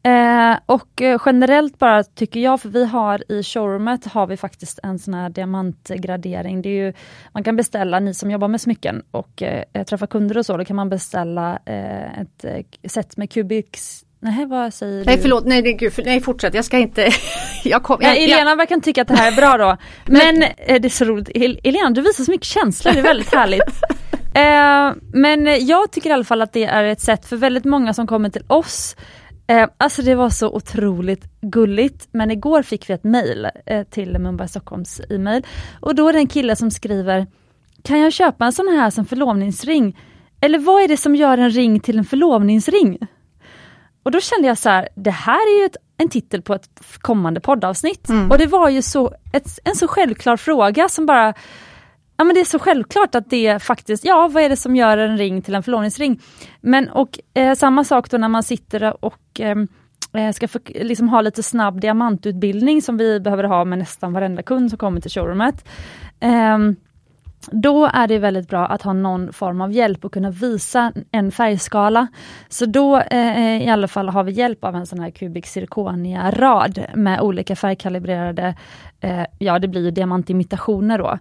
Eh, och eh, generellt bara tycker jag, för vi har i showroomet har vi faktiskt en sån här diamantgradering. Det är ju, man kan beställa, ni som jobbar med smycken och eh, träffar kunder och så, då kan man beställa eh, ett eh, set med Cubics Nej, vad säger nej, du? Förlåt, nej, gud, för, nej fortsätt, jag ska inte... jag kom, jag, ja, Elena jag... verkar tycka att det här är bra då. men, men eh, det är så roligt, Elena du visar så mycket känslor, det är väldigt härligt. eh, men jag tycker i alla fall att det är ett sätt för väldigt många som kommer till oss Eh, alltså det var så otroligt gulligt, men igår fick vi ett mail eh, till Mumbai Stockholms e-mail och då är det en kille som skriver Kan jag köpa en sån här som förlovningsring? Eller vad är det som gör en ring till en förlovningsring? Och då kände jag så här, det här är ju ett, en titel på ett kommande poddavsnitt. Mm. Och det var ju så, ett, en så självklar fråga som bara Ja men det är så självklart att det faktiskt, ja vad är det som gör en ring till en förlovningsring? Men och eh, samma sak då när man sitter och ehm, eh, ska för, liksom ha lite snabb diamantutbildning som vi behöver ha med nästan varenda kund som kommer till showroomet. Eh, då är det väldigt bra att ha någon form av hjälp och kunna visa en färgskala. Så då eh, i alla fall har vi hjälp av en sån här kubik Zirconia rad med olika färgkalibrerade, eh, ja det blir diamantimitationer då.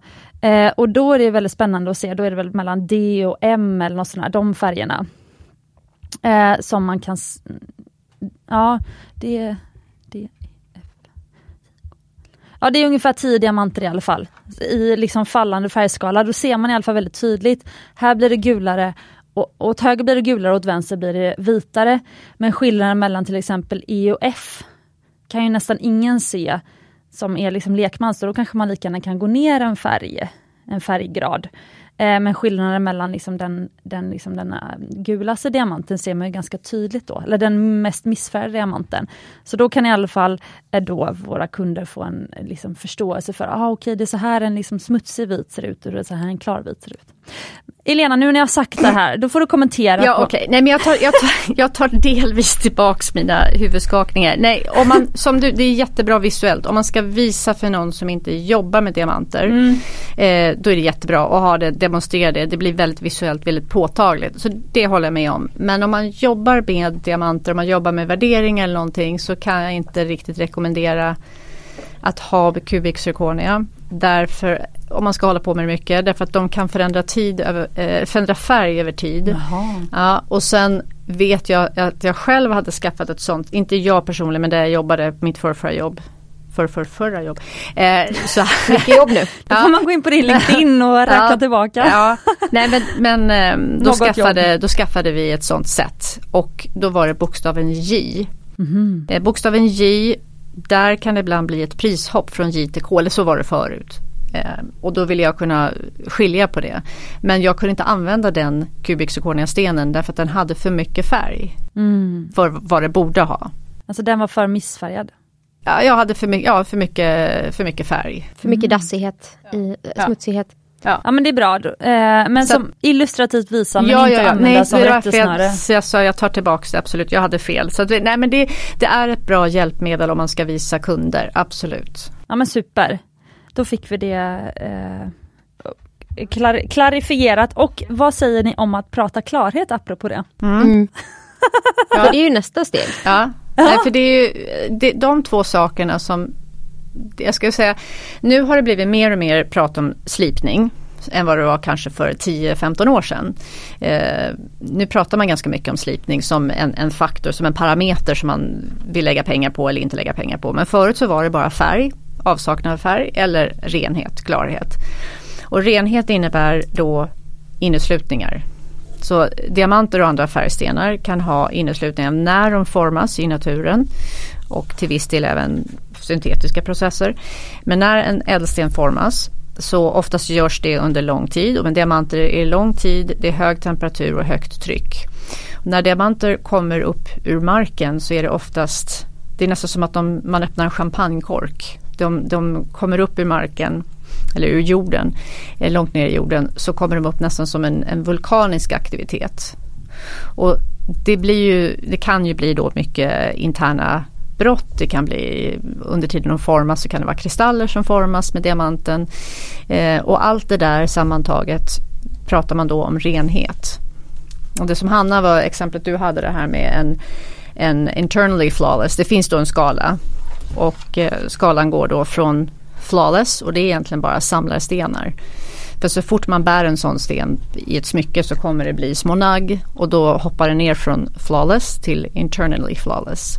Eh, och då är det väldigt spännande att se, då är det väl mellan D och M eller något sånt här, de färgerna. Eh, som man kan, ja det Ja det är ungefär 10 diamanter i alla fall. I liksom fallande färgskala, då ser man i alla fall väldigt tydligt. Här blir det gulare och åt höger blir det gulare och åt vänster blir det vitare. Men skillnaden mellan till exempel E och F kan ju nästan ingen se som är liksom lekman, så då kanske man lika gärna kan gå ner en färg, en färggrad. Eh, men skillnaden mellan liksom den, den, liksom den eh, gulaste alltså diamanten ser man ganska tydligt då, eller den mest missfärgade diamanten. Så då kan i alla fall eh, då våra kunder få en liksom, förståelse för, ah, okej okay, det är så här en liksom, smutsig vit ser ut och det är så här en klar vit ser ut. Elena, nu när jag sagt det här, då får du kommentera. Ja, okej. Okay. Nej, men jag tar, jag, tar, jag tar delvis tillbaks mina huvudskakningar. Nej, om man, som du, det är jättebra visuellt. Om man ska visa för någon som inte jobbar med diamanter, mm. eh, då är det jättebra att ha det, demonstrera det. Det blir väldigt visuellt, väldigt påtagligt. Så det håller jag med om. Men om man jobbar med diamanter, om man jobbar med värdering eller någonting så kan jag inte riktigt rekommendera att ha Cubic zirconia. Därför, om man ska hålla på med det mycket, därför att de kan förändra, tid över, eh, förändra färg över tid. Ja, och sen vet jag att jag själv hade skaffat ett sånt, inte jag personligen men där jag jobbade på mitt förra jobb för, för förra jobb. Eh, så, Mycket jobb nu. Då får man gå in på din LinkedIn och räkna ja, tillbaka. Ja. Nej men, men eh, då, skaffade, då skaffade vi ett sånt sätt och då var det bokstaven J. Mm. Eh, bokstaven J där kan det ibland bli ett prishopp från J till K, eller så var det förut. Eh, och då ville jag kunna skilja på det. Men jag kunde inte använda den Cubic stenen därför att den hade för mycket färg. Mm. För vad det borde ha. Alltså den var för missfärgad? Ja, jag hade för mycket, ja, för mycket, för mycket färg. För mycket mm. dassighet, i, ja. smutsighet. Ja. ja men det är bra. Eh, men så, som illustrativt visar men ja, inte ja, ja. använda nej, som rättesnöre. Så jag sa jag tar tillbaks det absolut, jag hade fel. Så det, nej men det, det är ett bra hjälpmedel om man ska visa kunder, absolut. Ja men super. Då fick vi det eh, klar, klarifierat och vad säger ni om att prata klarhet apropå det? Mm. Mm. ja. det är ju nästa steg. Ja, Nej, för det är ju det, de två sakerna som jag ska säga, nu har det blivit mer och mer prat om slipning än vad det var kanske för 10-15 år sedan. Eh, nu pratar man ganska mycket om slipning som en, en, faktor, som en parameter som man vill lägga pengar på eller inte lägga pengar på. Men förut så var det bara färg, avsaknad av färg eller renhet, klarhet. Och renhet innebär då inneslutningar. Så diamanter och andra färgstenar kan ha inneslutningar när de formas i naturen och till viss del även syntetiska processer. Men när en ädelsten formas så oftast görs det under lång tid och med diamanter är det lång tid, det är hög temperatur och högt tryck. När diamanter kommer upp ur marken så är det oftast, det är nästan som att de, man öppnar en champagnekork. De, de kommer upp ur marken eller ur jorden, eh, långt ner i jorden, så kommer de upp nästan som en, en vulkanisk aktivitet. Och det, blir ju, det kan ju bli då mycket interna brott. Det kan bli under tiden de formas så kan det vara kristaller som formas med diamanten. Eh, och allt det där sammantaget pratar man då om renhet. Och det som Hanna var exemplet du hade det här med en, en internally flawless. Det finns då en skala och eh, skalan går då från flawless och det är egentligen bara samlarstenar. För så fort man bär en sån sten i ett smycke så kommer det bli små nagg och då hoppar det ner från flawless till internally flawless.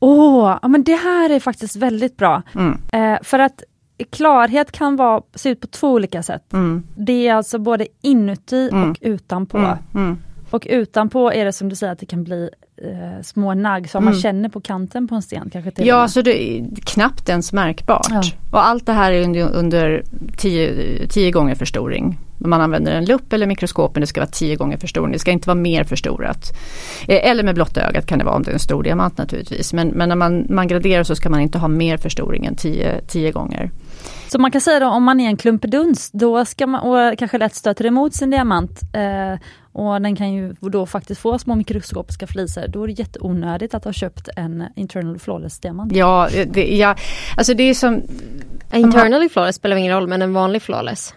Åh, oh, men det här är faktiskt väldigt bra. Mm. Eh, för att klarhet kan vara, se ut på två olika sätt. Mm. Det är alltså både inuti mm. och utanpå. Mm. Mm. Och utanpå är det som du säger att det kan bli eh, små nagg som man mm. känner på kanten på en sten. Kanske till ja, så det är knappt ens märkbart. Ja. Och allt det här är under, under tio, tio gånger förstoring. Man använder en lupp eller mikroskop men det ska vara tio gånger förstoring. Det ska inte vara mer förstorat. Eh, eller med blotta ögat kan det vara om det är en stor diamant naturligtvis. Men, men när man, man graderar så ska man inte ha mer förstoring än tio, tio gånger. Så man kan säga då om man är en klumpeduns, då ska man, och kanske lätt stöter emot sin diamant eh, och den kan ju då faktiskt få små mikroskopiska flisor, då är det jätteonödigt att ha köpt en internal flawless diamant. Ja, det, ja alltså det är som... Internally flawless spelar ingen roll, men en vanlig flawless.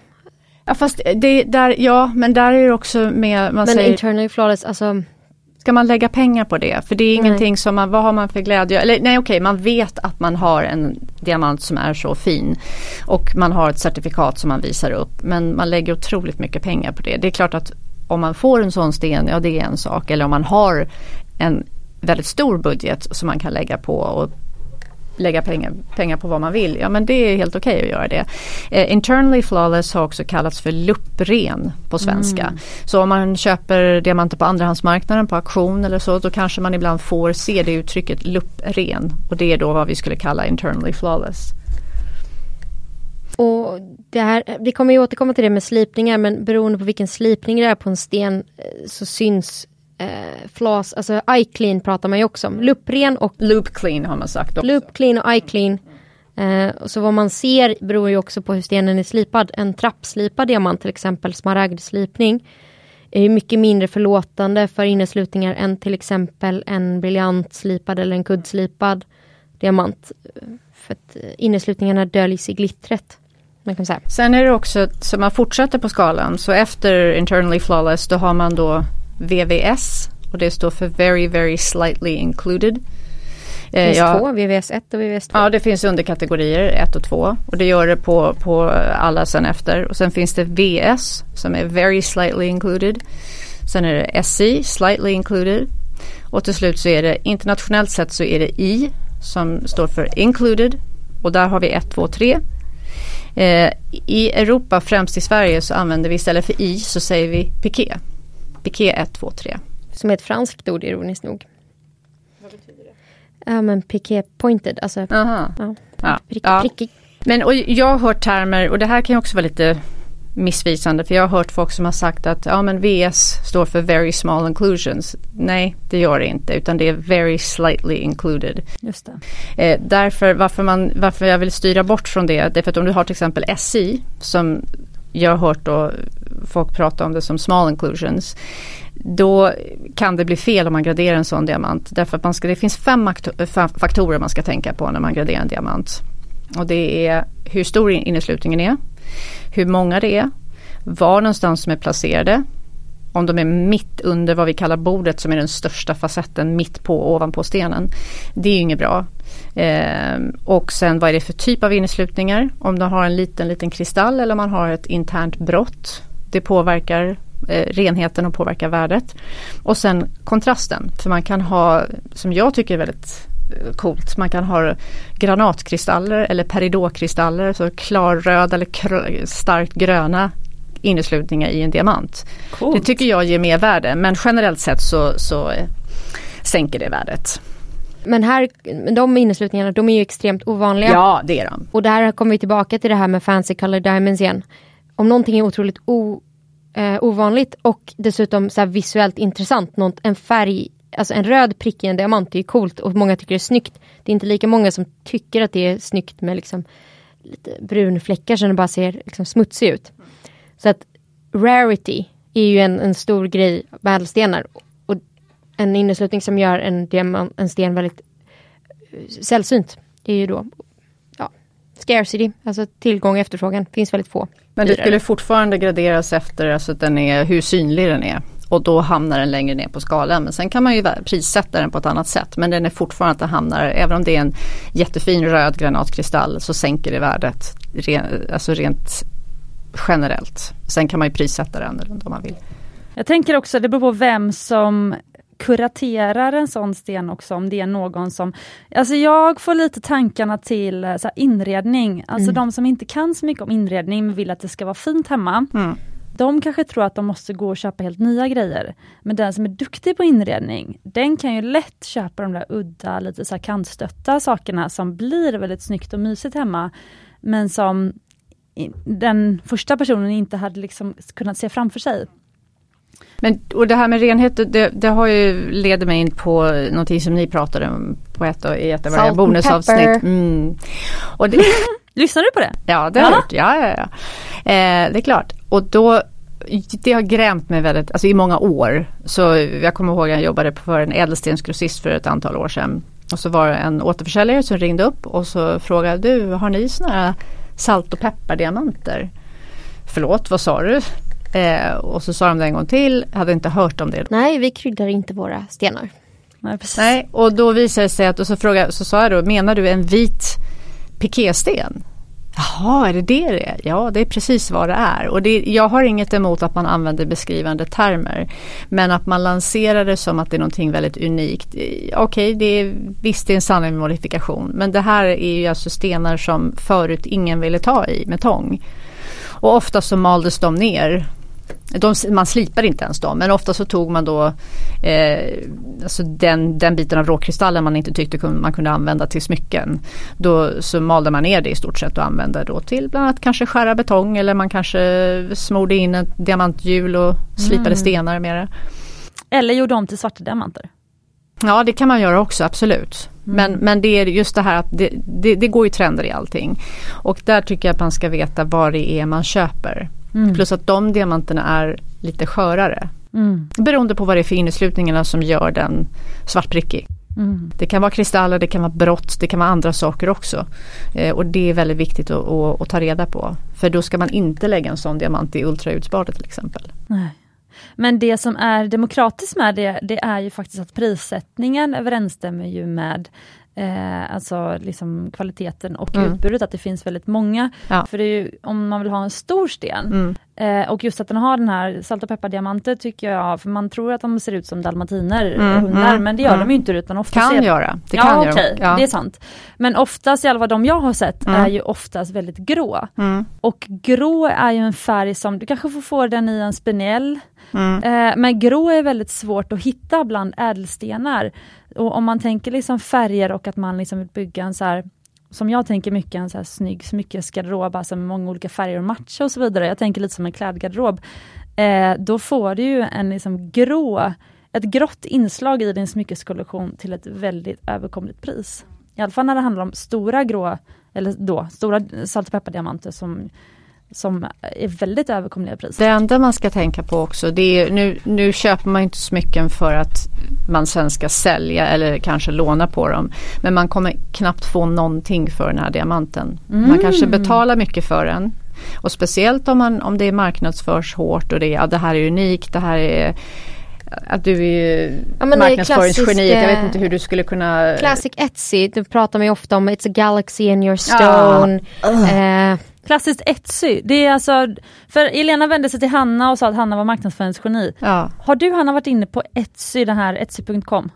Ja fast det där, ja men där är det också med, man men säger... internally flawless, alltså Ska man lägga pengar på det? För det är ingenting nej. som man, vad har man för glädje? Eller nej okej, man vet att man har en diamant som är så fin. Och man har ett certifikat som man visar upp. Men man lägger otroligt mycket pengar på det. Det är klart att om man får en sån sten, ja det är en sak. Eller om man har en väldigt stor budget som man kan lägga på och lägga pengar, pengar på vad man vill, ja men det är helt okej okay att göra det. Eh, internally flawless har också kallats för luppren på svenska. Mm. Så om man köper diamanter på andrahandsmarknaden på auktion eller så, då kanske man ibland får se det uttrycket luppren. Och det är då vad vi skulle kalla internally flawless. Och det här, vi kommer ju återkomma till det med slipningar men beroende på vilken slipning det är på en sten eh, så syns eh, flas, alltså iClean pratar man ju också om. Luppren och Loop clean har man sagt också. Loop clean och iClean. Eh, så vad man ser beror ju också på hur stenen är slipad. En trappslipad diamant till exempel, smaragdslipning, är mycket mindre förlåtande för inneslutningar än till exempel en briljantslipad eller en kuddslipad diamant. För att eh, inneslutningarna döljs i glittret. Man kan säga. Sen är det också, så man fortsätter på skalan, så efter internally flawless då har man då VVS och det står för Very Very Slightly Included. Det finns ja, två, VVS 1 och VVS 2. Ja det finns underkategorier 1 och 2 och det gör det på, på alla sen efter. Och sen finns det VS som är Very Slightly Included. Sen är det SI, Slightly Included. Och till slut så är det internationellt sett så är det I som står för Included. Och där har vi 1, 2, 3. Eh, I Europa, främst i Sverige, så använder vi istället för I så säger vi piké. Piqué 1, 2, 3. Som är ett franskt ord ironiskt nog. Vad betyder det? Ja men piqué pointed, alltså. Aha. Ja. Ja. Prick, ja. Prickig. Men och jag har hört termer och det här kan ju också vara lite missvisande för jag har hört folk som har sagt att ja men VS står för very small inclusions. Nej det gör det inte utan det är very slightly included. Just det. Eh, därför varför, man, varför jag vill styra bort från det, det är för att om du har till exempel SI som jag har hört då folk pratar om det som small inclusions. Då kan det bli fel om man graderar en sån diamant. Därför att man ska, det finns fem faktorer man ska tänka på när man graderar en diamant. Och det är hur stor inneslutningen är, hur många det är, var någonstans de är placerade, om de är mitt under vad vi kallar bordet som är den största facetten mitt på ovanpå stenen. Det är inget bra. Eh, och sen vad är det för typ av inneslutningar? Om de har en liten liten kristall eller om man har ett internt brott. Det påverkar eh, renheten och påverkar värdet. Och sen kontrasten. För man kan ha, som jag tycker är väldigt eh, coolt. Man kan ha granatkristaller eller peridokristaller, så klarröda eller starkt gröna inneslutningar i en diamant. Coolt. Det tycker jag ger mer värde men generellt sett så, så eh, sänker det värdet. Men här, de inneslutningarna, de är ju extremt ovanliga. Ja, det är de. Och där kommer vi tillbaka till det här med fancy color diamonds igen. Om någonting är otroligt o, eh, ovanligt och dessutom så visuellt intressant, något, en färg, alltså en röd prick i en diamant är ju coolt och många tycker det är snyggt. Det är inte lika många som tycker att det är snyggt med liksom lite brunfläckar som bara ser liksom smutsig ut. Så att rarity är ju en, en stor grej med ädelstenar. Och en inneslutning som gör en, diamant, en sten väldigt eh, sällsynt. Det är ju då ja, scarcity, alltså tillgång och efterfrågan. finns väldigt få. Men det skulle fortfarande graderas efter alltså den är, hur synlig den är. Och då hamnar den längre ner på skalan. Men sen kan man ju prissätta den på ett annat sätt. Men den är fortfarande att den hamnar, även om det är en jättefin röd granatkristall så sänker det värdet ren, alltså rent generellt. Sen kan man ju prissätta den om man vill. Jag tänker också, det beror på vem som kuraterar en sån sten också, om det är någon som... Alltså jag får lite tankarna till så inredning, alltså mm. de som inte kan så mycket om inredning men vill att det ska vara fint hemma. Mm. De kanske tror att de måste gå och köpa helt nya grejer. Men den som är duktig på inredning, den kan ju lätt köpa de där udda, lite så kantstötta sakerna som blir väldigt snyggt och mysigt hemma. Men som den första personen inte hade liksom kunnat se framför sig. Men och det här med renhet, det, det har ju leder mig in på någonting som ni pratade om på ett, i ett av våra bonusavsnitt. Mm. Och det, Lyssnar du på det? Ja, det har jag gjort. Ja, ja, ja. Eh, det är klart. Och då det har grämt mig väldigt, alltså i många år. Så jag kommer ihåg att jag jobbade för en ädelstensgrossist för ett antal år sedan. Och så var det en återförsäljare som ringde upp och så frågade du, har ni sådana här salt och peppardiamanter? Förlåt, vad sa du? Eh, och så sa de det en gång till, hade inte hört om det. Nej, vi kryddar inte våra stenar. Nej, precis. Nej och då visade det sig att, och så, frågade, så sa jag då, menar du en vit pikésten? Jaha, är det det det är? Ja, det är precis vad det är. Och det, jag har inget emot att man använder beskrivande termer. Men att man lanserar det som att det är någonting väldigt unikt. Okej, okay, det är, visst det är en sanning med modifikation. Men det här är ju alltså stenar som förut ingen ville ta i med tång. Och ofta så maldes de ner de, man slipar inte ens dem men ofta så tog man då eh, alltså den, den biten av råkristallen man inte tyckte man kunde använda till smycken. Då så malde man ner det i stort sett och använde då till bland annat kanske skära betong eller man kanske smorde in ett diamanthjul och slipade mm. stenar med det. Eller gjorde om till svarta diamanter. Ja det kan man göra också absolut. Mm. Men, men det är just det här att det, det, det, går ju trender i allting. Och där tycker jag att man ska veta vad det är man köper. Mm. Plus att de diamanterna är lite skörare. Mm. Beroende på vad det är för inneslutningarna som gör den svartprickig. Mm. Det kan vara kristaller, det kan vara brott, det kan vara andra saker också. Eh, och det är väldigt viktigt att, att, att, ta reda på. För då ska man inte lägga en sån diamant i ultraljudsbadet till exempel. Nej. Men det som är demokratiskt med det, det är ju faktiskt att prissättningen överensstämmer ju med Eh, alltså liksom kvaliteten och mm. utbudet, att det finns väldigt många. Ja. För ju, om man vill ha en stor sten, mm. eh, och just att den har den här salt och peppardiamanter tycker jag, för man tror att de ser ut som dalmatiner, mm. hundar, mm. men det gör de ju inte utan ofta Kan ser, göra. Det kan ja, okej, okay, ja. det är sant. Men oftast, i alla fall de jag har sett, mm. är ju oftast väldigt grå. Mm. Och grå är ju en färg som, du kanske får få den i en spinell, eh, men grå är väldigt svårt att hitta bland ädelstenar. Och om man tänker liksom färger och att man liksom vill bygga en så här, som jag tänker mycket, en så här snygg smyckesgarderob, alltså med många olika färger och matcha och så vidare. Jag tänker lite som en klädgarderob. Eh, då får du ju en liksom grå, ett grått inslag i din smyckeskollektion till ett väldigt överkomligt pris. I alla fall när det handlar om stora grå, eller då, stora salt och peppardiamanter som som är väldigt överkomliga priser. Det enda man ska tänka på också, det är nu, nu köper man inte smycken för att man sen ska sälja eller kanske låna på dem. Men man kommer knappt få någonting för den här diamanten. Mm. Man kanske betalar mycket för den. Och speciellt om, man, om det marknadsförs hårt och det, ja, det här är unikt, det här är att du är ja, marknadsföringsgeni. Jag vet inte hur du skulle kunna... Classic Etsy, du pratar man ju ofta om It's a galaxy in your stone. Ja. Uh. Eh, Klassiskt Etsy, det är alltså, för Elena vände sig till Hanna och sa att Hanna var marknadsföringsgeni. Ja. Har du Hanna varit inne på Etsy, den här Etsy.com?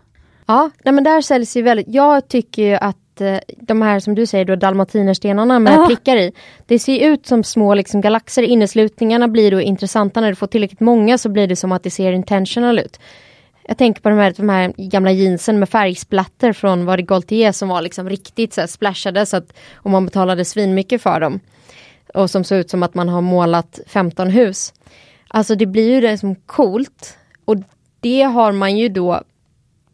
Ja, nej men där säljs ju väldigt, jag tycker ju att eh, de här som du säger då dalmatinerstenarna med ja. prickar i. Det ser ut som små liksom galaxer, inneslutningarna blir då intressanta när du får tillräckligt många så blir det som att det ser intentional ut. jag tänker på de här, de här gamla jeansen med färgsplatter från var det Gaultier som var liksom riktigt så här splashade så att om man betalade svinmycket för dem. Och som ser ut som att man har målat 15 hus. Alltså det blir ju det som coolt. Och det har man ju då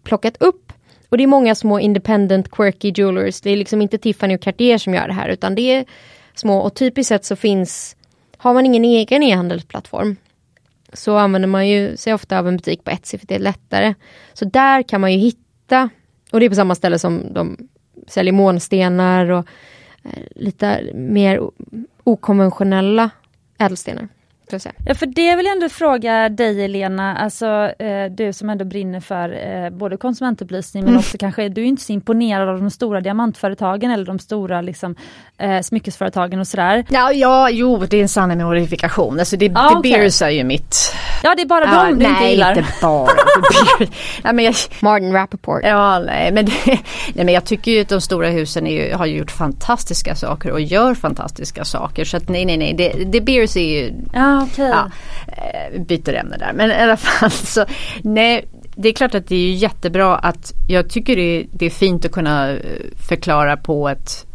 plockat upp. Och det är många små independent quirky jewelers. Det är liksom inte Tiffany och Cartier som gör det här utan det är små och typiskt sett så finns Har man ingen egen e-handelsplattform så använder man ju sig ofta av en butik på Etsy för det är lättare. Så där kan man ju hitta, och det är på samma ställe som de säljer månstenar och eh, lite mer okonventionella ädelstenar. Ja för det vill jag ändå fråga dig Elena, alltså eh, du som ändå brinner för eh, både konsumentupplysning men mm. också kanske, du är inte så imponerad av de stora diamantföretagen eller de stora liksom, eh, smyckesföretagen och sådär. Ja, ja jo det är en sanning med modifikation, alltså det, ah, det okay. är ju mitt Ja det är bara ja, dem du inte gillar. Nej inte bara. nej, men jag, Martin Rappaport. Ja nej men, det, nej men jag tycker ju att de stora husen ju, har gjort fantastiska saker och gör fantastiska saker så att nej nej nej det, det Beers är ju ja, okay. ja, eh, byter ämne där men i alla fall så nej det är klart att det är jättebra att jag tycker det är, det är fint att kunna eh, förklara på ett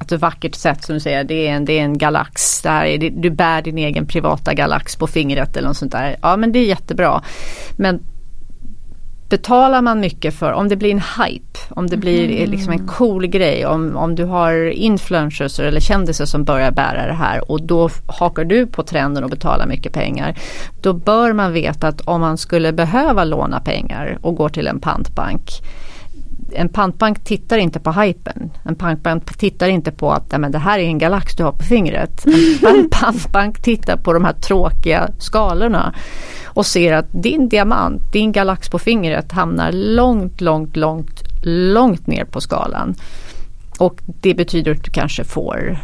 ett vackert sätt som du säger, det är en, det är en galax. Det är, du bär din egen privata galax på fingret eller något sånt där. Ja men det är jättebra. Men betalar man mycket för, om det blir en hype, om det blir mm. liksom en cool grej, om, om du har influencers eller kändisar som börjar bära det här och då hakar du på trenden och betalar mycket pengar. Då bör man veta att om man skulle behöva låna pengar och går till en pantbank en pantbank tittar inte på hypen. En pantbank tittar inte på att men det här är en galax du har på fingret. En pantbank tittar på de här tråkiga skalorna och ser att din diamant, din galax på fingret hamnar långt, långt, långt, långt ner på skalan. Och det betyder att du kanske får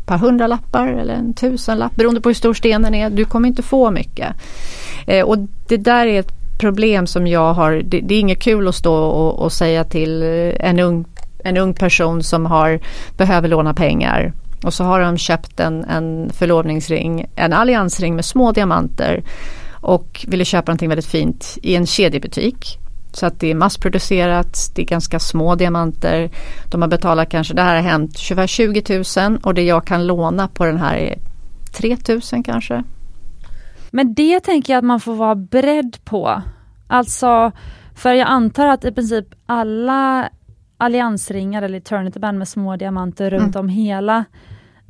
ett par hundra lappar eller en tusenlapp beroende på hur stor stenen är. Du kommer inte få mycket. Eh, och det där är ett problem som jag har, det, det är inget kul att stå och, och, säga till en ung, en ung person som har, behöver låna pengar och så har de köpt en, en förlovningsring, en alliansring med små diamanter och ville köpa någonting väldigt fint i en kedjebutik. Så att det är massproducerat, det är ganska små diamanter. De har betalat kanske, det här har hänt 20 000 och det jag kan låna på den här är 3 000 kanske. Men det tänker jag att man får vara beredd på. Alltså, för jag antar att i princip alla alliansringar eller eternity band med små diamanter mm. runt om hela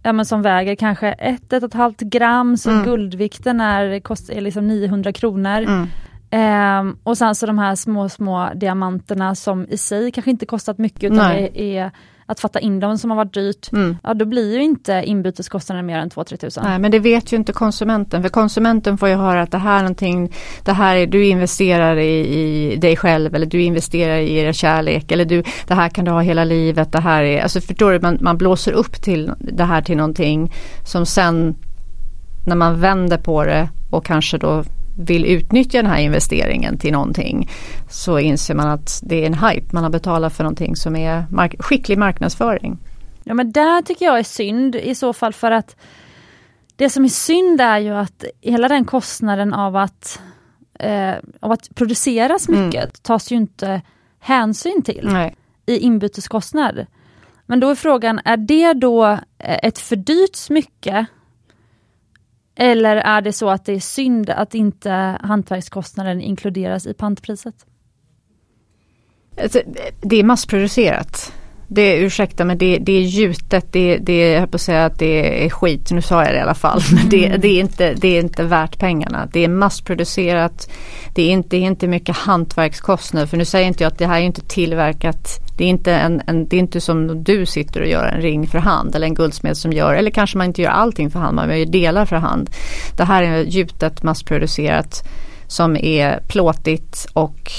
ja, men som väger kanske 1-1,5 gram så mm. guldvikten är, kost, är liksom 900 kronor. Mm. Um, och sen så de här små små diamanterna som i sig kanske inte kostat mycket utan det är att fatta in dem som har varit dyrt, mm. ja då blir ju inte inbyteskostnaden mer än 2-3 tusen. Nej men det vet ju inte konsumenten för konsumenten får ju höra att det här är någonting, det här är, du investerar i, i dig själv eller du investerar i er kärlek eller du, det här kan du ha hela livet, det här är, alltså förstår du, man, man blåser upp till det här till någonting som sen när man vänder på det och kanske då vill utnyttja den här investeringen till någonting så inser man att det är en hype. Man har betalat för någonting som är mark skicklig marknadsföring. Ja men där tycker jag är synd i så fall för att det som är synd är ju att hela den kostnaden av att, eh, av att producera smycket mm. tas ju inte hänsyn till Nej. i inbyteskostnad. Men då är frågan, är det då ett för dyrt smycke eller är det så att det är synd att inte hantverkskostnaden inkluderas i pantpriset? Alltså, det är massproducerat. Det, ursäkta men det, det är gjutet, det, det, jag på att säga att det är skit, nu sa jag det i alla fall. Men det, mm. det, är inte, det är inte värt pengarna. Det är massproducerat, det är inte, det är inte mycket hantverkskostnader. För nu säger inte jag att det här är inte tillverkat, det är inte, en, en, det är inte som du sitter och gör en ring för hand eller en guldsmed som gör, eller kanske man inte gör allting för hand, man gör delar för hand. Det här är gjutet, massproducerat som är plåtigt och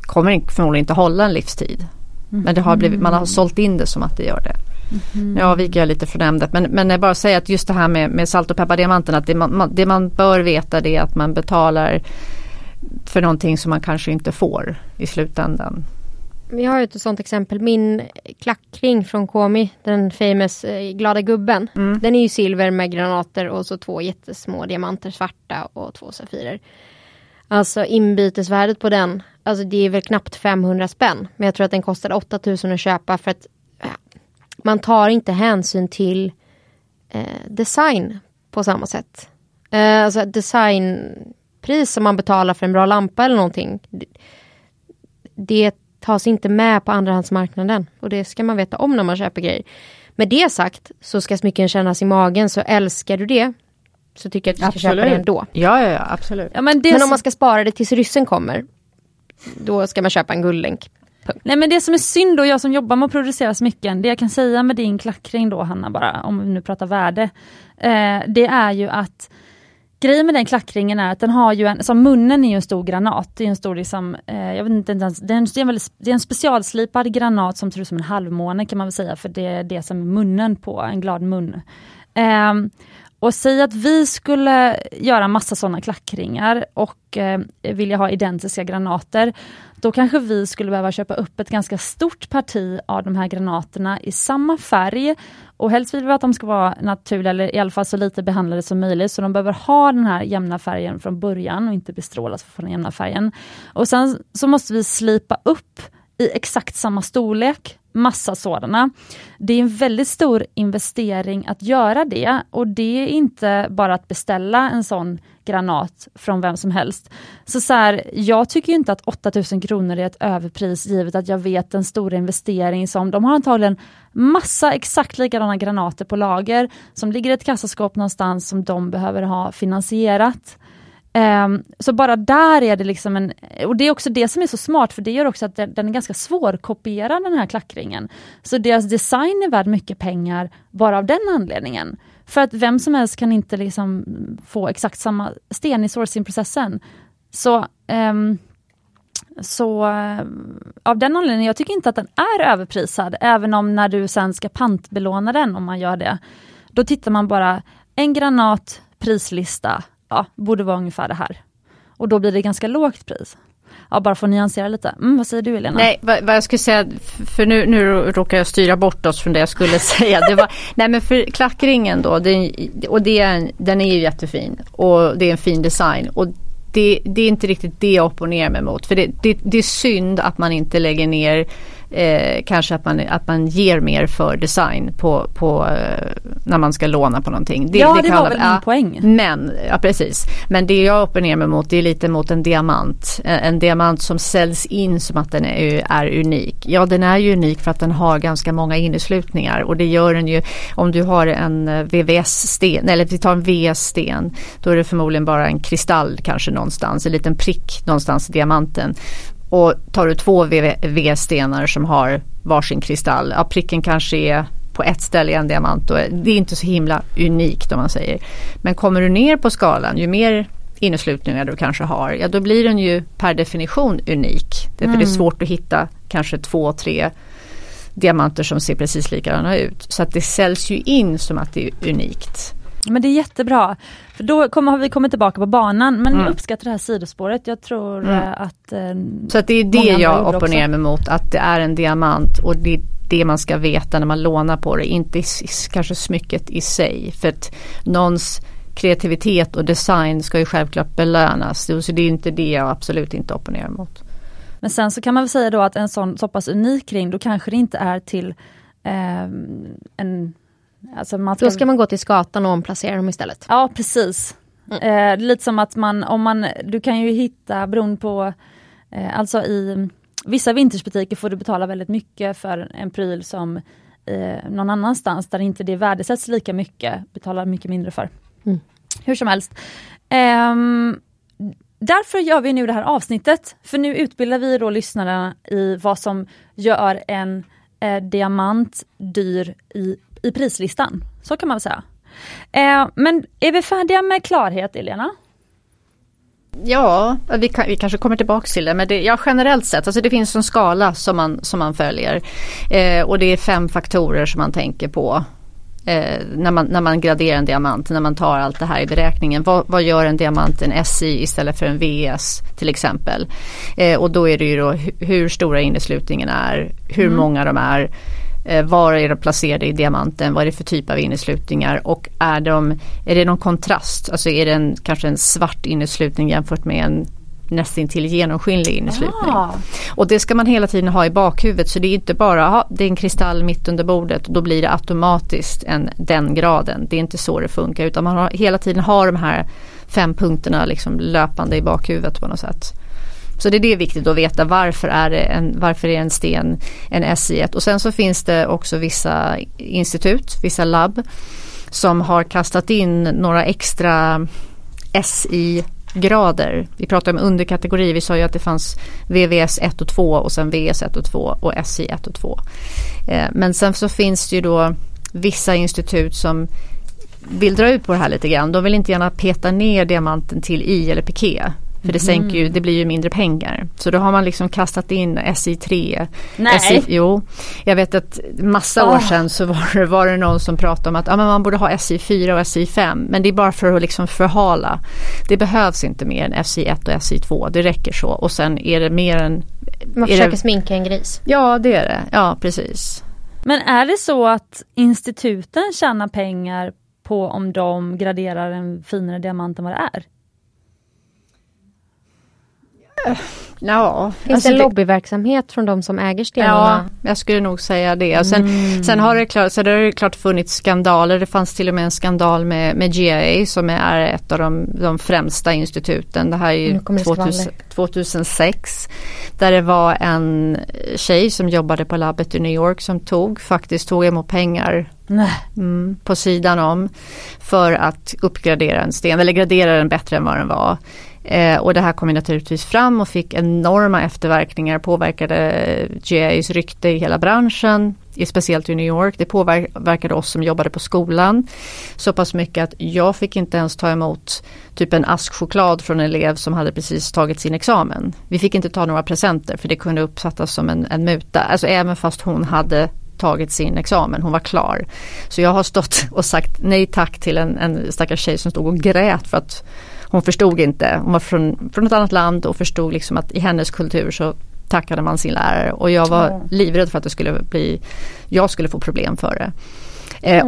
kommer förmodligen inte hålla en livstid. Mm. Men det har blivit, man har sålt in det som att det gör det. Mm. Nu avviker jag lite från ämnet men, men jag bara säger att just det här med, med salt och peppardiamanten att det man, det man bör veta det är att man betalar för någonting som man kanske inte får i slutändan. Vi har ett sånt exempel, min klackring från Komi, den famous eh, glada gubben. Mm. Den är ju silver med granater och så två jättesmå diamanter, svarta och två safirer. Alltså inbytesvärdet på den, alltså det är väl knappt 500 spänn. Men jag tror att den kostade 8000 att köpa för att äh, man tar inte hänsyn till eh, design på samma sätt. Eh, alltså designpris som man betalar för en bra lampa eller någonting. Det tas inte med på andrahandsmarknaden och det ska man veta om när man köper grejer. Med det sagt så ska smycken kännas i magen så älskar du det så tycker jag att du ska absolut. köpa det ändå. Ja, ja, ja absolut. Ja, men, men om man ska spara det tills ryssen kommer då ska man köpa en guldlänk. Nej men det som är synd då, jag som jobbar med att producera smycken, det jag kan säga med din klackring då Hanna bara, om vi nu pratar värde, eh, det är ju att Grejen med den klackringen är att den har ju en, som munnen är ju en stor granat, det är en stor liksom, eh, jag vet inte ens, det är, en, det, är en väldigt, det är en specialslipad granat som ser ut som en halvmåne kan man väl säga, för det är det som är munnen på, en glad mun. Eh, och säg att vi skulle göra massa sådana klackringar och eh, vilja ha identiska granater. Då kanske vi skulle behöva köpa upp ett ganska stort parti av de här granaterna i samma färg. Och helst vill vi att de ska vara naturliga eller i alla fall så lite behandlade som möjligt. Så de behöver ha den här jämna färgen från början och inte bestrålas för den jämna färgen. Och sen så måste vi slipa upp i exakt samma storlek massa sådana. Det är en väldigt stor investering att göra det och det är inte bara att beställa en sån granat från vem som helst. Så, så här, jag tycker inte att 8000 kronor är ett överpris givet att jag vet den stora investering som de har antagligen massa exakt likadana granater på lager som ligger i ett kassaskåp någonstans som de behöver ha finansierat. Um, så bara där är det liksom en, och det är också det som är så smart för det gör också att den, den är ganska svårkopierad den här klackringen. Så deras design är värd mycket pengar bara av den anledningen. För att vem som helst kan inte liksom få exakt samma sten i sourcingprocessen. Så, um, så um, av den anledningen, jag tycker inte att den är överprisad, även om när du sen ska pantbelåna den, om man gör det, då tittar man bara en granat, prislista, ja, borde vara ungefär det här. Och då blir det ganska lågt pris. Ja, bara för att nyansera lite. Mm, vad säger du Elena? Nej, vad, vad, jag skulle säga, för nu, nu råkar jag styra bort oss från det jag skulle säga. Det var, nej men för klackringen då, den, och det är den är ju jättefin och det är en fin design. Och det, det är inte riktigt det jag opponerar mig mot. För det, det, det är synd att man inte lägger ner eh, kanske att man, att man ger mer för design på, på eh, när man ska låna på någonting. Det, ja det, det var väl min poäng. Men, ja precis. Men det jag opponerar mig mot det är lite mot en diamant. En, en diamant som säljs in som att den är, är unik. Ja den är ju unik för att den har ganska många inneslutningar och det gör den ju om du har en eh, VVS-sten eller vi tar en VS-sten då är det förmodligen bara en kristall kanske någonstans, en liten prick någonstans i diamanten. Och tar du två V-stenar som har varsin kristall, ja pricken kanske är på ett ställe i en diamant och det är inte så himla unikt om man säger. Men kommer du ner på skalan, ju mer inneslutningar du kanske har, ja då blir den ju per definition unik. Därför mm. det är mm. svårt att hitta kanske två, tre diamanter som ser precis likadana ut. Så att det säljs ju in som att det är unikt. Men det är jättebra. För då kommer, har vi kommit tillbaka på banan. Men mm. jag uppskattar det här sidospåret. Jag tror mm. Eh, att eh, Så att det är det jag opponerar mig mot. Att det är en diamant och det är det man ska veta när man lånar på det. Inte kanske smycket i sig. För att någons kreativitet och design ska ju självklart belönas. Så det är inte det jag absolut inte opponerar mot. Men sen så kan man väl säga då att en sån så pass unik ring, då kanske det inte är till eh, en Alltså man ska... Då ska man gå till skatan och omplacera dem istället. Ja precis. Mm. Eh, lite som att man, om man, du kan ju hitta beroende på, eh, alltså i vissa vintersbutiker får du betala väldigt mycket för en pryl som eh, någon annanstans där inte det värdesätts lika mycket, betalar mycket mindre för. Mm. Hur som helst. Eh, därför gör vi nu det här avsnittet, för nu utbildar vi då lyssnarna i vad som gör en eh, diamant dyr i i prislistan. Så kan man väl säga. Eh, men är vi färdiga med klarhet, Elena? Ja, vi, kan, vi kanske kommer tillbaka till det men det, ja, generellt sett, alltså det finns en skala som man, som man följer. Eh, och det är fem faktorer som man tänker på. Eh, när, man, när man graderar en diamant, när man tar allt det här i beräkningen. Vad, vad gör en diamant en SI istället för en VS till exempel? Eh, och då är det ju då hur stora inneslutningen är, hur mm. många de är, var är de placerade i diamanten? Vad är det för typ av inneslutningar? Och är, de, är det någon kontrast? Alltså är det en, kanske en svart inneslutning jämfört med en nästintill genomskinlig inneslutning. Ah. Och det ska man hela tiden ha i bakhuvudet så det är inte bara, aha, det är en kristall mitt under bordet och då blir det automatiskt en, den graden. Det är inte så det funkar utan man har hela tiden har de här fem punkterna liksom löpande i bakhuvudet på något sätt. Så det är det viktigt att veta varför är, det en, varför är en sten en SI1 och sen så finns det också vissa institut, vissa labb som har kastat in några extra SI-grader. Vi pratar om underkategori, vi sa ju att det fanns VVS 1 och 2 och sen VS 1 och 2 och SI 1 och 2. Eh, men sen så finns det ju då vissa institut som vill dra ut på det här lite grann. De vill inte gärna peta ner diamanten till I eller piké. För det sänker ju, det blir ju mindre pengar. Så då har man liksom kastat in SI3. Nej. SI, jo, jag vet att massa år Oh. sedan så var det, var det någon som pratade om att ja, men man borde ha SI4 och SI5. Men det är bara för att liksom förhala. Det behövs inte mer än SI1 och SI2. Det räcker så. Och sen är det mer än... Man försöker det, sminka en gris. ja det är det. Ja precis. Men är det så att instituten tjänar pengar på om de graderar en finare diamant än vad det är? Ja, Finns alltså det lobbyverksamhet från de som äger Ja, stenarna? jag skulle nog säga det. Sen, sen har det klart, så det har det klart funnits skandaler. Det fanns till och med en skandal med, med GIA som är ett av de, de främsta instituten. Det här är ju Nu kommer det 2000, skvaller. 2006. Där det var en tjej som jobbade på labbet i New York som tog, faktiskt tog emot pengar mm, på sidan om för att uppgradera en sten eller gradera den bättre än vad den var. Eh, och det här kom ju naturligtvis fram och fick enorma efterverkningar, påverkade GAs rykte i hela branschen, i, speciellt i New York. Det påverkade oss som jobbade på skolan så pass mycket att jag fick inte ens ta emot typ en ask choklad från en elev som hade precis tagit sin examen. Vi fick inte ta några presenter för det kunde uppfattas som en, en muta, alltså även fast hon hade tagit sin examen, hon var klar. Så jag har stått och sagt nej tack till en, en stackars tjej som stod och grät för att hon förstod inte, hon var från, från ett annat land och förstod liksom att i hennes kultur så tackade man sin lärare och jag var Ja. livrädd för att det skulle bli, jag skulle få problem för det. Eh,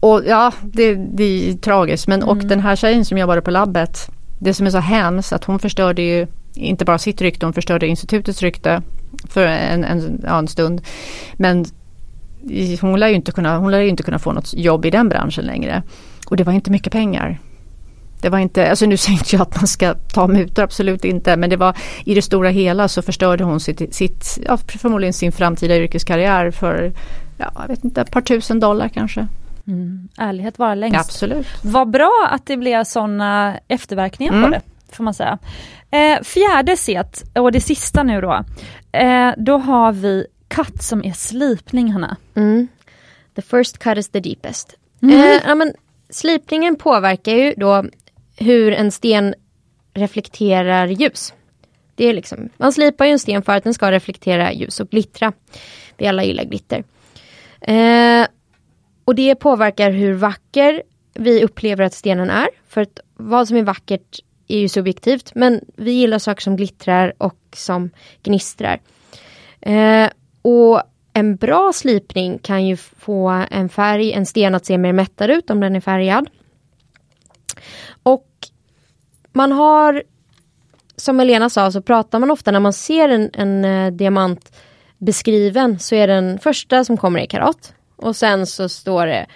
Och ja, det, det är tragiskt men och den här tjejen som jobbade på labbet, det som är så hemskt att hon förstörde ju inte bara sitt rykte, hon förstörde institutets rykte för en, en, ja, en stund. Men hon lär ju inte kunna, hon lär inte kunna få något jobb i den branschen längre. Och det var inte mycket pengar. Det var inte, alltså nu säger inte jag att man ska ta mutor, absolut inte. Men det var i det stora hela så förstörde hon sitt, sitt ja, förmodligen sin framtida yrkeskarriär för, ja, jag vet inte, ett par tusen dollar kanske. Mm. Ärlighet vara längst. Absolut. Vad bra att det blev sådana efterverkningar på Mm. det, får man säga. Eh, fjärde set, och det sista nu då. Eh, då har vi katt som är slipning, Hanna. Mm. The first cut is the deepest. Mm. Eh, ja, men, slipningen påverkar ju då hur en sten reflekterar ljus. Det är liksom, man slipar ju en sten för att den ska reflektera ljus och glittra. Vi alla gillar glitter. Eh, och det påverkar hur vacker vi upplever att stenen är. För att vad som är vackert är ju subjektivt men vi gillar saker som glittrar och som gnistrar. Eh, och en bra slipning kan ju få en färg, en sten att se mer mättad ut om den är färgad. Man har, som Elena sa, så pratar man ofta när man ser en, en eh, diamant beskriven så är den första som kommer i karat. Och sen så står det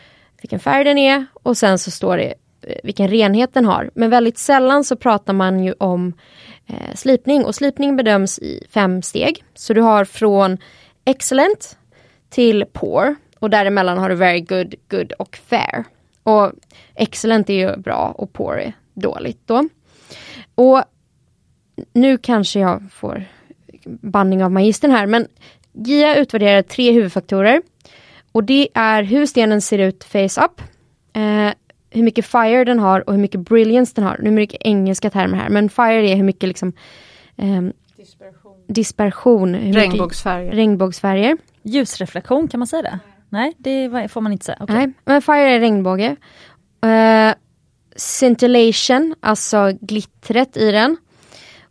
vilken färg den är och sen så står det eh, vilken renhet den har. Men väldigt sällan så pratar man ju om eh, slipning och slipning bedöms i fem steg. Så du har från excellent till poor och däremellan har du very good, good och fair. Och excellent är ju bra och poor är dåligt då. Och nu kanske jag får banning av magistern här men GIA utvärderar tre huvudfaktorer. Och det är hur stenen ser ut face up, eh, hur mycket fire den har och hur mycket brilliance den har. Nu är det mycket engelska termer här men fire är hur mycket liksom ehm, dispersion, mycket Regnbågsfärger. Ljusreflektion, kan man säga det? Nej, det får man inte säga. Okej. Nej, men fire är regnbåge. Uh, scintillation, alltså glittret i den.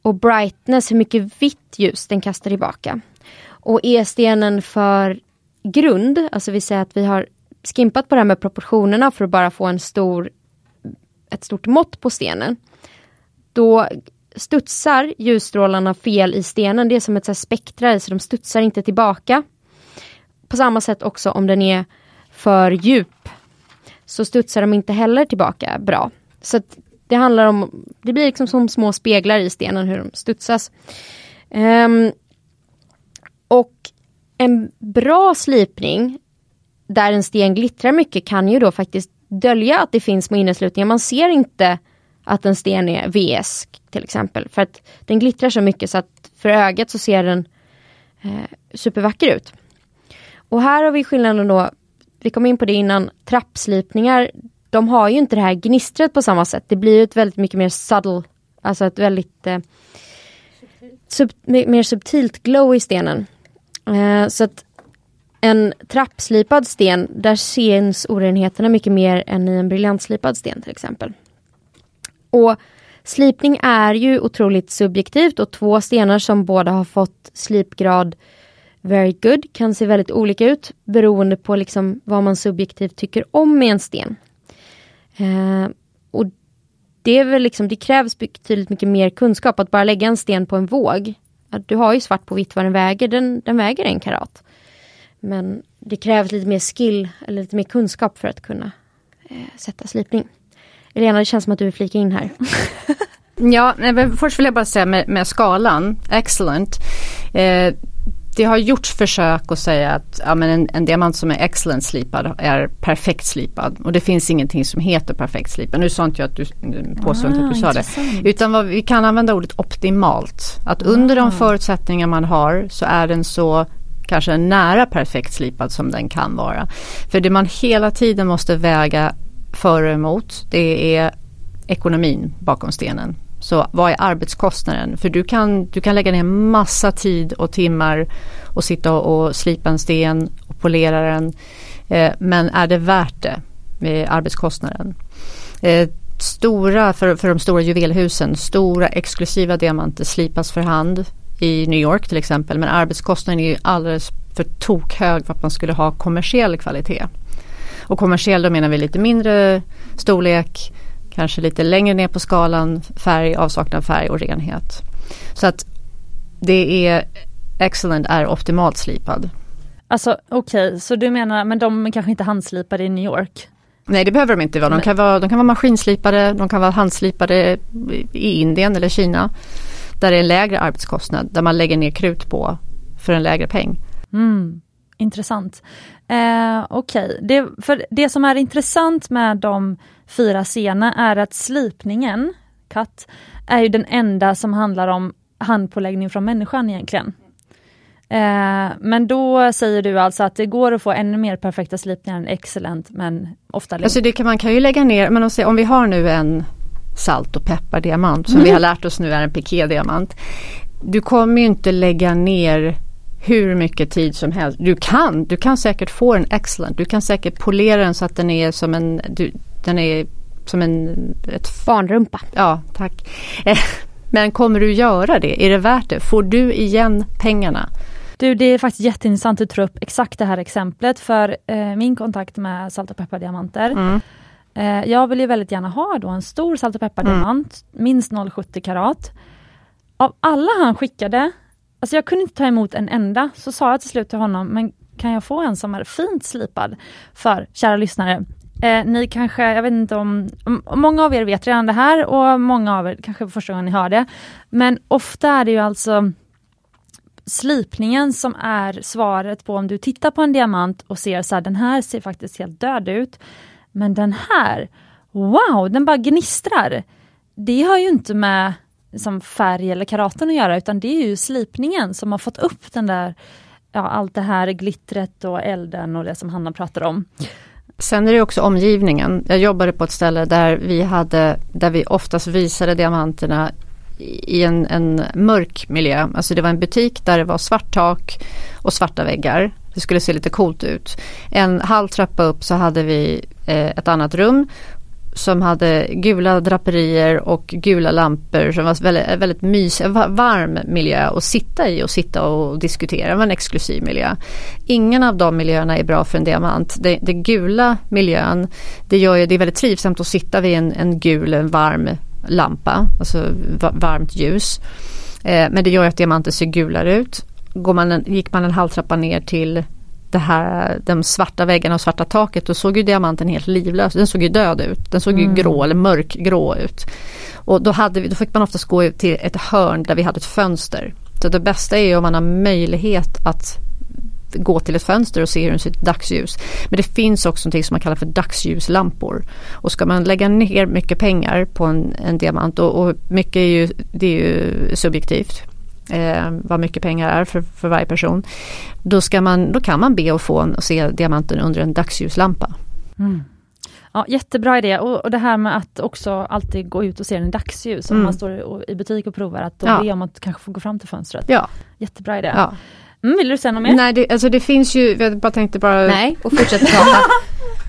Och brightness, hur mycket vitt ljus den kastar tillbaka. Och är stenen för grund, alltså vi säger att vi har skimpat på det här med proportionerna för att bara få en stor, ett stort mått på stenen. Då studsar ljusstrålarna fel i stenen. Det är som ett så spektra så de studsar inte tillbaka. På samma sätt också om den är för djup så studsar de inte heller tillbaka bra. Så det handlar om, det blir liksom som små speglar i stenen hur de studsas. Um, och en bra slipning där en sten glittrar mycket kan ju då faktiskt dölja att det finns små inneslutningar. Man ser inte att en sten är VS till exempel. För att den glittrar så mycket så att för ögat så ser den eh, supervacker ut. Och här har vi skillnaden då, vi kom in på det innan, trappslipningar, de har ju inte det här gnistret på samma sätt. Det blir ett väldigt mycket mer subtle, alltså ett väldigt eh, sub, mer subtilt glow i stenen. Eh, så att en trappslipad sten, där syns orenheterna mycket mer än i en briljantslipad sten till exempel. Och Slipning är ju otroligt subjektivt och två stenar som båda har fått slipgrad very good kan se väldigt olika ut beroende på liksom vad man subjektivt tycker om med en sten. Eh, och det, är väl liksom, det krävs betydligt mycket mer kunskap att bara lägga en sten på en våg. Du har ju svart på vitt vad den väger, den, den väger en karat. Men det krävs lite mer skill eller lite mer kunskap för att kunna eh, sätta slipning. Elena, det känns som att du vill flika in här. ja, först vill jag bara säga med, med skalan, excellent. Eh, det har gjorts försök att säga att ja, men en, en diamant som är excellent slipad är perfekt slipad. Och det finns ingenting som heter perfekt slipad. Nu sa inte jag att du påstod ah, att du sa det. Utan vad, vi kan använda ordet optimalt. Att ah. under de förutsättningar man har så är den så kanske nära perfekt slipad som den kan vara. För det man hela tiden måste väga för och emot det är ekonomin bakom stenen. Så vad är arbetskostnaden? För du kan, du kan lägga ner massa tid och timmar och sitta och slipa en sten och polera den. Eh, men är det värt det med arbetskostnaden? Eh, stora, för, för de stora juvelhusen, stora exklusiva diamanter slipas för hand i New York till exempel. Men arbetskostnaden är alldeles för tokhög för att man skulle ha kommersiell kvalitet. Och kommersiell då menar vi lite mindre storlek, kanske lite längre ner på skalan, färg, avsaknad färg och renhet. Så att det är Excellent är optimalt slipad. Alltså okej, okay, så du menar, men de kanske inte handslipade i New York? Nej det behöver de inte vara. De kan vara, de kan vara maskinslipade, de kan vara handslipade i Indien eller Kina. Där det är en lägre arbetskostnad, där man lägger ner krut på för en lägre peng. Mm, intressant. Eh, Okej, okay. det, för det som är intressant med de fyra scenerna är att slipningen, katt, är ju den enda som handlar om handpåläggning från människan egentligen. Eh, men då säger du alltså att det går att få ännu mer perfekta slipningar än excellent men ofta Alltså det kan, man kan ju lägga ner, men om vi har nu en salt och peppardiamant som mm. vi har lärt oss nu är en pikédiamant. Du kommer ju inte lägga ner hur mycket tid som helst. Du kan, du kan säkert få en excellent. Du kan säkert polera den så att den är som en, du, den är som en... Ett, Barnrumpa. Ja, tack. Men kommer du göra det? Är det värt det? Får du igen pengarna? Du, det är faktiskt jätteintressant att du tar upp exakt det här exemplet för eh, min kontakt med salt och peppardiamanter. Mm. Eh, jag vill ju väldigt gärna ha då en stor salt och peppardiamant, mm. minst 0,70 karat. Av alla han skickade Alltså jag kunde inte ta emot en enda, så sa jag till slut till honom, men kan jag få en som är fint slipad? För, kära lyssnare, eh, ni kanske, jag vet inte om, många av er vet redan det här och många av er kanske är första gången ni hör det. Men ofta är det ju alltså slipningen som är svaret på om du tittar på en diamant och ser så här, den här ser faktiskt helt död ut. Men den här, wow, den bara gnistrar. Det har ju inte med som färg eller karaten att göra utan det är ju slipningen som har fått upp den där, ja allt det här glittret och elden och det som Hanna pratar om. Sen är det också omgivningen. Jag jobbade på ett ställe där vi hade, där vi oftast visade diamanterna i en, en mörk miljö. Alltså det var en butik där det var svart tak och svarta väggar. Det skulle se lite coolt ut. En halv trappa upp så hade vi eh, ett annat rum som hade gula draperier och gula lampor som var väldigt, väldigt mysig, varm miljö att sitta i och sitta och diskutera. Det var en exklusiv miljö. Ingen av de miljöerna är bra för en diamant. Den gula miljön, det gör ju, det är väldigt trivsamt att sitta vid en, en gul, en varm lampa, alltså varmt ljus. Eh, men det gör att diamanter ser gulare ut. Går man en, gick man en halvtrappa ner till det här, de svarta väggarna och svarta taket då såg ju diamanten helt livlös. Den såg ju död ut. Den såg mm. ju grå eller mörkgrå ut. Och då, hade vi, då fick man oftast gå till ett hörn där vi hade ett fönster. Så det bästa är ju om man har möjlighet att gå till ett fönster och se hur den ser ut dagsljus. Men det finns också något som man kallar för dagsljuslampor. Och ska man lägga ner mycket pengar på en, en diamant och, och, mycket är ju, det är ju subjektivt. Eh, vad mycket pengar är för, för varje person. Då, ska man, då kan man be att få en, se diamanten under en dagsljuslampa. Mm. Ja, jättebra idé och, och det här med att också alltid gå ut och se den i dagsljus. Om mm. man står i butik och provar att då ja. be om att kanske få gå fram till fönstret. Ja. Jättebra idé. Ja. Mm, vill du säga något mer? Nej, det, alltså det finns ju, jag bara tänkte bara... Nej, och fortsätt prata.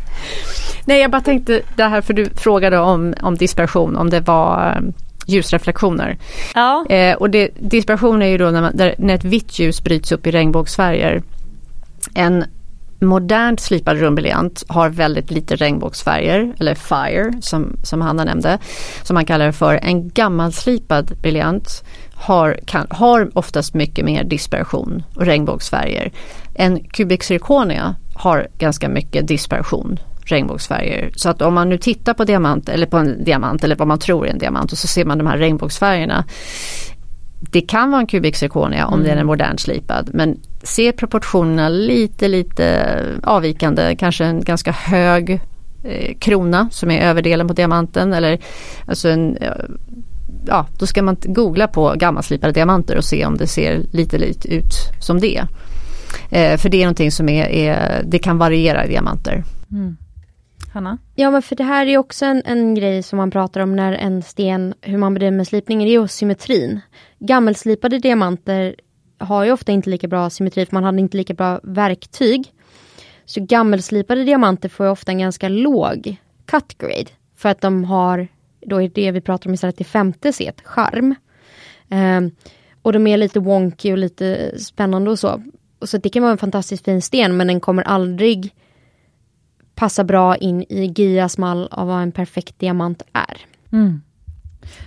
Nej, jag bara tänkte det här för du frågade om, om dispersion, om det var ljusreflektioner. Ja. Eh, och det, dispersion är ju då när, man, där, när ett vitt ljus bryts upp i regnbågsfärger. En modernt slipad rumbriljant har väldigt lite regnbågsfärger, eller fire som, som Hanna nämnde, som man kallar det för. En gammalslipad briljant har, kan, har oftast mycket mer dispersion och regnbågsfärger. En kubik zirconia har ganska mycket dispersion regnbågsfärger. Så att om man nu tittar på diamant eller på en diamant eller vad man tror är en diamant och så ser man de här regnbågsfärgerna. Det kan vara en kubik zirconia om mm. den är modernt slipad men se proportionerna lite lite avvikande, kanske en ganska hög eh, krona som är överdelen på diamanten eller alltså en ja, då ska man googla på gammalslipade diamanter och se om det ser lite lite ut som det. Eh, för det är någonting som är, är, det kan variera i diamanter. Mm. Hanna? Ja men för det här är också en, en grej som man pratar om när en sten, hur man bedömer slipningen, det är ju symmetrin. Gammelslipade diamanter har ju ofta inte lika bra symmetri för man hade inte lika bra verktyg. Så gammelslipade diamanter får ju ofta en ganska låg cut grade. För att de har då är det vi pratar om istället det femte set, charm. Um, och de är lite wonky och lite spännande och så. Och så det kan vara en fantastiskt fin sten men den kommer aldrig passar bra in i Gias mall av vad en perfekt diamant är. Mm.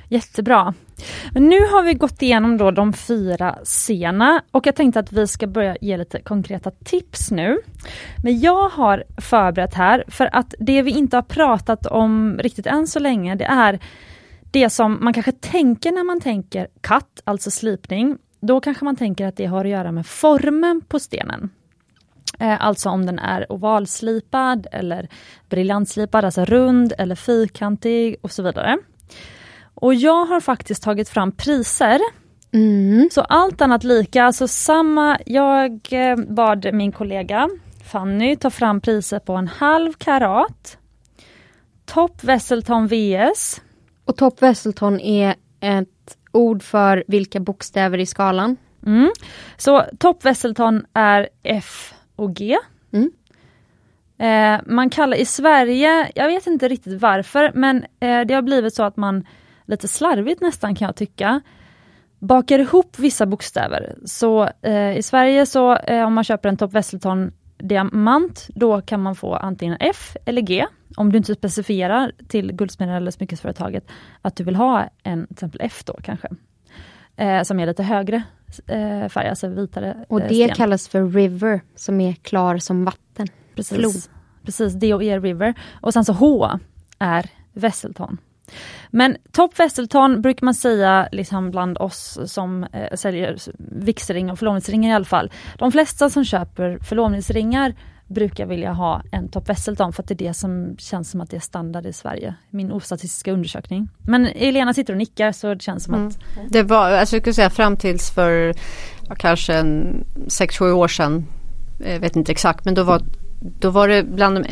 Jättebra. Men nu har vi gått igenom då de fyra sena och jag tänkte att vi ska börja ge lite konkreta tips nu. Men jag har förberett här för att det vi inte har pratat om riktigt än så länge det är det som man kanske tänker när man tänker katt, alltså slipning. Då kanske man tänker att det har att göra med formen på stenen. Eh, alltså om den är ovalslipad eller briljantslipad, alltså rund eller fyrkantig och så vidare. Och jag har faktiskt tagit fram priser. Mm. Så allt annat lika, alltså samma, jag eh, bad min kollega Fanny ta fram priser på en halv karat. Top Wesselton VS. Och Top Wesselton är ett ord för vilka bokstäver i skalan? Mm. Så Top Wesselton är F och G. Mm. Eh, man kallar i Sverige, jag vet inte riktigt varför, men eh, det har blivit så att man lite slarvigt nästan kan jag tycka, bakar ihop vissa bokstäver. Så eh, i Sverige så eh, om man köper en Top Wesselton diamant, då kan man få antingen F eller G. Om du inte specifierar till guldsmeden eller smyckesföretaget att du vill ha en till exempel F då kanske. Eh, som är lite högre eh, färg, alltså vitare Och det sten. kallas för River, som är klar som vatten. Precis, Flod. Precis och E River. Och sen så H är Wesselton. Men Top Wesselton brukar man säga liksom bland oss som eh, säljer vigselringar och förlovningsringar i alla fall. De flesta som köper förlovningsringar brukar vilja ha en Top Wesselton för att det är det som känns som att det är standard i Sverige. Min ostatistiska undersökning. Men Elena sitter och nickar så det känns som mm. att... Det var, alltså jag skulle säga fram tills för kanske en 6-7 år sedan. Jag vet inte exakt men då var, då var det bland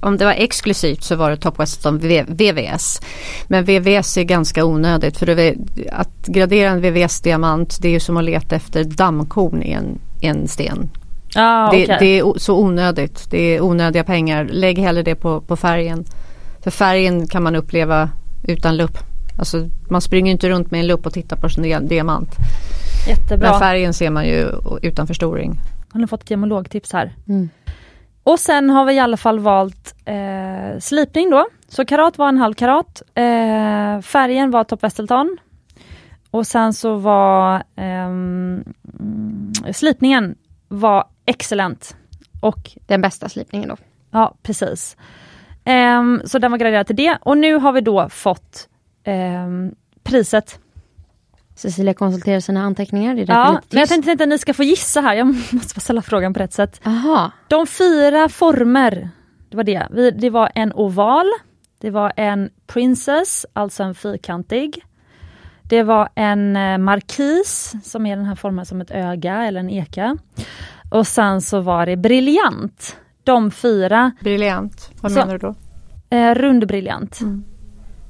om det var exklusivt så var det Top Weston VVS. Men VVS är ganska onödigt för att gradera en VVS-diamant det är ju som att leta efter dammkorn i en, en sten. Ah, det, okay. det, är så onödigt. Det är onödiga pengar. Lägg hellre det på, på färgen. För färgen kan man uppleva utan lupp. Alltså, man springer inte runt med en lupp och tittar på sin diamant. Jättebra. Men färgen ser man ju utan förstoring. Har ni fått ett gemologtips här? Mm. Och sen har vi i alla fall valt eh, slipning då. Så karat var en halv karat. Eh, färgen var Top Wesselton. Och sen så var mm, slipningen var excellent. Och Den bästa slipningen då. ja, precis. Ehm, så den var graderad till det. Och nu har vi då fått ehm, priset. Cecilia konsulterar sina anteckningar. Det är Ja, men jag tänkte inte att ni ska få gissa här. Jag måste bara ställa frågan på rätt sätt. Aha. De fyra former, det var det. Det var en oval, det var en princess, alltså en fyrkantig. Det var en eh, markis, som är den här formen som ett öga eller en eka. Och sen så var det briljant. De fyra, Briljant. Vad Så- menar du då? eh, rund briljant. Mm.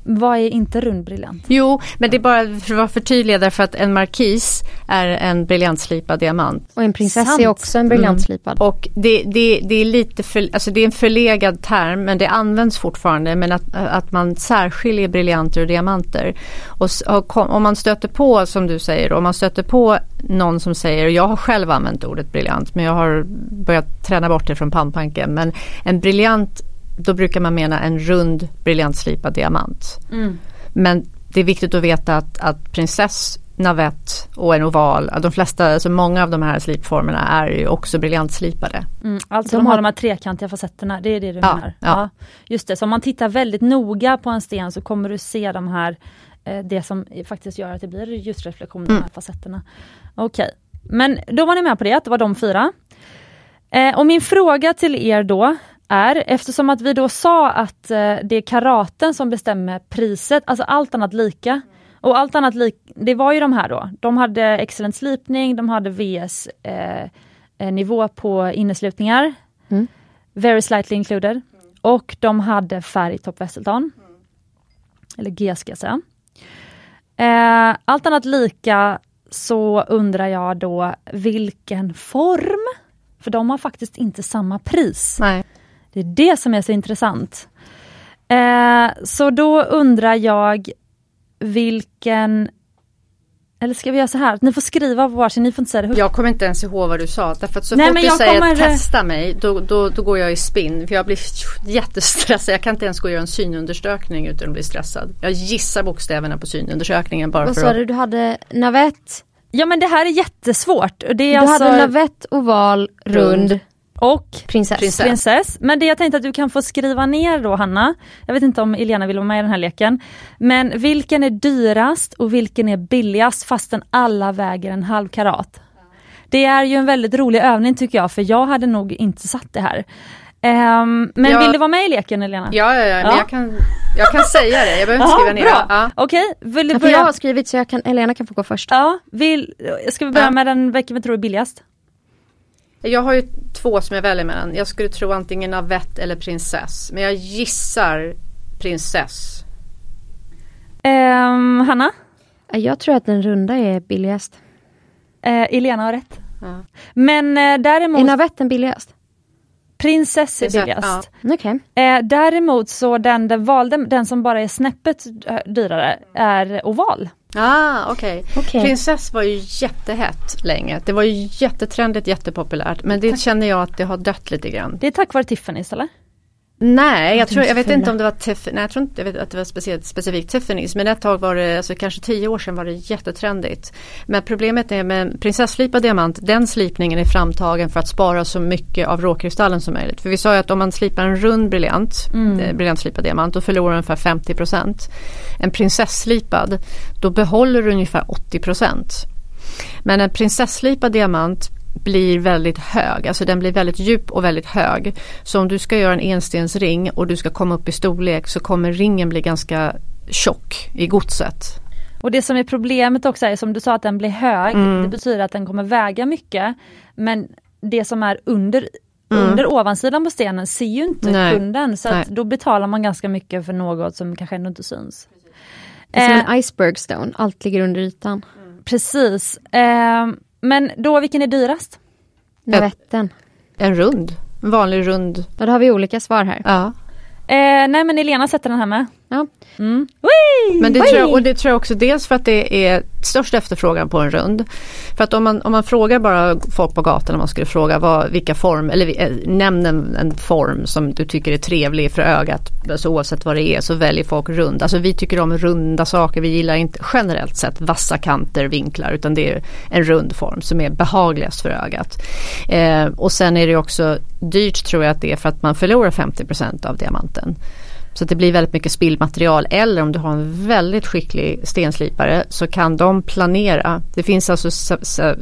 Vad är inte rund briljant? Jo, men det är bara för att vara förtydligad därför att en markis är en briljantslipad diamant. Och en prinsessa Sant. är också en briljantslipad. Och det, det, det är lite för, alltså det är en förlegad term men det används fortfarande men att, att man särskiljer briljanter och diamanter. Och, och om man stöter på som du säger, om man stöter på någon som säger, jag har själv använt ordet briljant men jag har börjat träna bort det från pannpanken men en briljant då brukar man mena en rund briljantslipad diamant. Men det är viktigt att veta att, att prinsess, navett och en oval, de flesta, alltså många av de här slipformerna är ju också briljantslipade. Mm, alltså de, De har har- de här trekantiga facetterna, det är det du Ja, menar? ja. Just det, så om man tittar väldigt noga på en sten så kommer du se de här, eh, det som faktiskt gör att det blir ljusreflektion, de Mm. här facetterna. Okej, men då var ni med på det, att det var de fyra. Eh, och min fråga till er då är, eftersom att vi då sa att eh, det är karaten som bestämmer priset, alltså allt annat lika. Och allt annat lik, det var ju de här då. De hade excellent slipning, de hade VS eh, eh, nivå på inneslutningar. Mm. Very slightly included. Och de hade färg Top Wesselton. Eller G ska jag säga. Eh, allt annat lika så undrar jag då vilken form? För de har faktiskt inte samma pris. Nej. Det är det som är så intressant. Eh, så då undrar jag vilken... Eller ska vi göra så här? Ni får skriva på varsin, ni får inte säga det högt. Jag kommer inte ens ihåg vad du sa. Därför att så Nej, fort men du jag säger kommer- testa mig då, då, då går jag i spinn. För jag blir jättestressad. Jag kan inte ens gå och göra en synundersökning utan att bli stressad. Jag gissar bokstäverna på synundersökningen bara Vad för sa att... du? Du hade navett, Ja men det här är jättesvårt. Och Det är du alltså... hade navett, oval, rund, Rund. Och prinsess. Prinsess. prinsess. Men det jag tänkte att du kan få skriva ner då Hanna, jag vet inte om Elena vill vara med i den här leken, men vilken är dyrast och vilken är billigast fastän alla väger en halv karat? Det är ju en väldigt rolig övning tycker jag, för jag hade nog inte satt det här. Ehm, men Ja. vill du vara med i leken Elena? Ja, ja, ja, men Ja. jag kan, jag kan säga det. Jag behöver inte skriva ner bra. det. Ja. Okej, vill du Ja, för jag börja? har skrivit så jag kan, Elena kan få gå först. Ja, vill, ska vi börja Ja. med den, vilken vi tror är billigast? Jag har ju två som jag väljer mellan. Jag skulle tro antingen navett eller prinsess. Men jag gissar prinsess. Ehm, Hanna? Jag tror att den runda är billigast. Eh, Elena har rätt. Ja. Men eh, däremot, Är navetten billigast? prinsess är billigast. Okej. Eh, däremot så den, den valde, den som bara är snäppet dyrare är oval. Ah, okej. Okej. Prinsess var ju jättehett länge. Det var ju jättetrendigt, jättepopulärt. Men det känner jag att det har dött lite grann. Det är tack vare Tiffany's eller? Nej, jag, tror, jag vet inte om det var Tiff, nej, jag tror inte jag vet att det var speciellt, specifikt Tiffany's. Men ett tag var det, alltså kanske tio år sedan var det jättetrendigt. Men problemet är med prinsesslipad diamant, den slipningen är framtagen för att spara så mycket av råkristallen som möjligt. För vi sa ju att om man slipar en rund briljant, eh, briljantslipad diamant, då förlorar du ungefär 50% En prinsesslipad, då behåller du ungefär 80% Men en prinsesslipad diamant blir väldigt hög, alltså den blir väldigt djup och väldigt hög. Så om du ska göra en enstensring och du ska komma upp i storlek så kommer ringen bli ganska tjock i godset. Och det som är problemet också är som du sa att den blir hög, Mm. det betyder att den kommer väga mycket. Men det som är under Mm. Under ovansidan på stenen ser ju inte Nej. kunden så då betalar man ganska mycket för något som kanske ändå inte syns. Det är som Eh, en iceberg stone, allt ligger under ytan. Precis. Eh, men då vilken är dyrast? Navetten. En rund, en vanlig rund. Ja, då har vi olika svar här. Ja. Eh, nej men Elena sätter den här med. Ja. Mm. Men det tror, jag, och det tror jag också dels för att det är störst efterfrågan på en rund. För att om man, om man frågar bara folk på gatan om man skulle fråga vad, vilka form, eller eh, nämn en, en, form som du tycker är trevlig för ögat. Alltså oavsett vad det är så väljer folk rund. Alltså vi tycker om runda saker, vi gillar inte generellt sett vassa kanter, vinklar utan det är en rund form som är behagligast för ögat. Eh, och sen är det också dyrt tror jag att det är för att man förlorar 50% av diamanten. Så det blir väldigt mycket spillmaterial eller om du har en väldigt skicklig stenslipare så kan de planera. Det finns alltså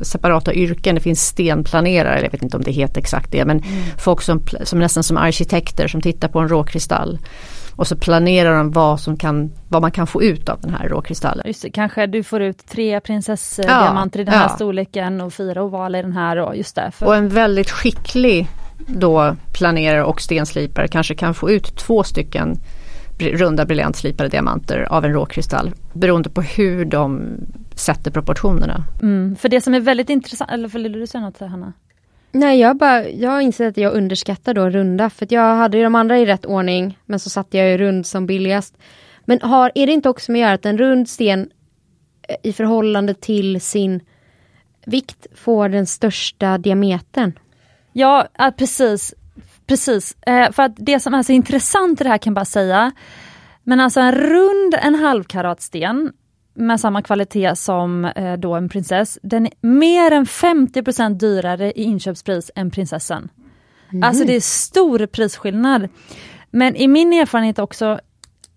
separata yrken, det finns stenplanerare, jag vet inte om det heter exakt det men mm. folk som, som nästan som arkitekter som tittar på en råkristall. Och så planerar de vad, som kan, vad man kan få ut av den här råkristallen. Just det, kanske du får ut tre prinsessdiamanter ja, i den här ja. storleken och fyra ovaler i den här. Och, just det, för... och en väldigt skicklig då planerare och stenslipare kanske kan få ut två stycken runda briljantslipade diamanter av en råkristall beroende på hur de sätter proportionerna. Mm, för det som är väldigt intressant, eller vill du säga något Hanna? Nej jag, bara, jag har insett att jag underskattar då runda för jag hade ju de andra i rätt ordning men så satte jag ju rund som billigast. Men har, är det inte också med att göra att en rund sten eh, i förhållande till sin vikt får den största diametern? Ja, precis. Precis, eh, för att det som är så intressant i det här kan jag bara säga, men alltså en rund en halvkaratsten med samma kvalitet som eh, då en prinsess, den är mer än 50% dyrare i inköpspris än prinsessan. Mm. Alltså det är stor prisskillnad. Men i min erfarenhet också,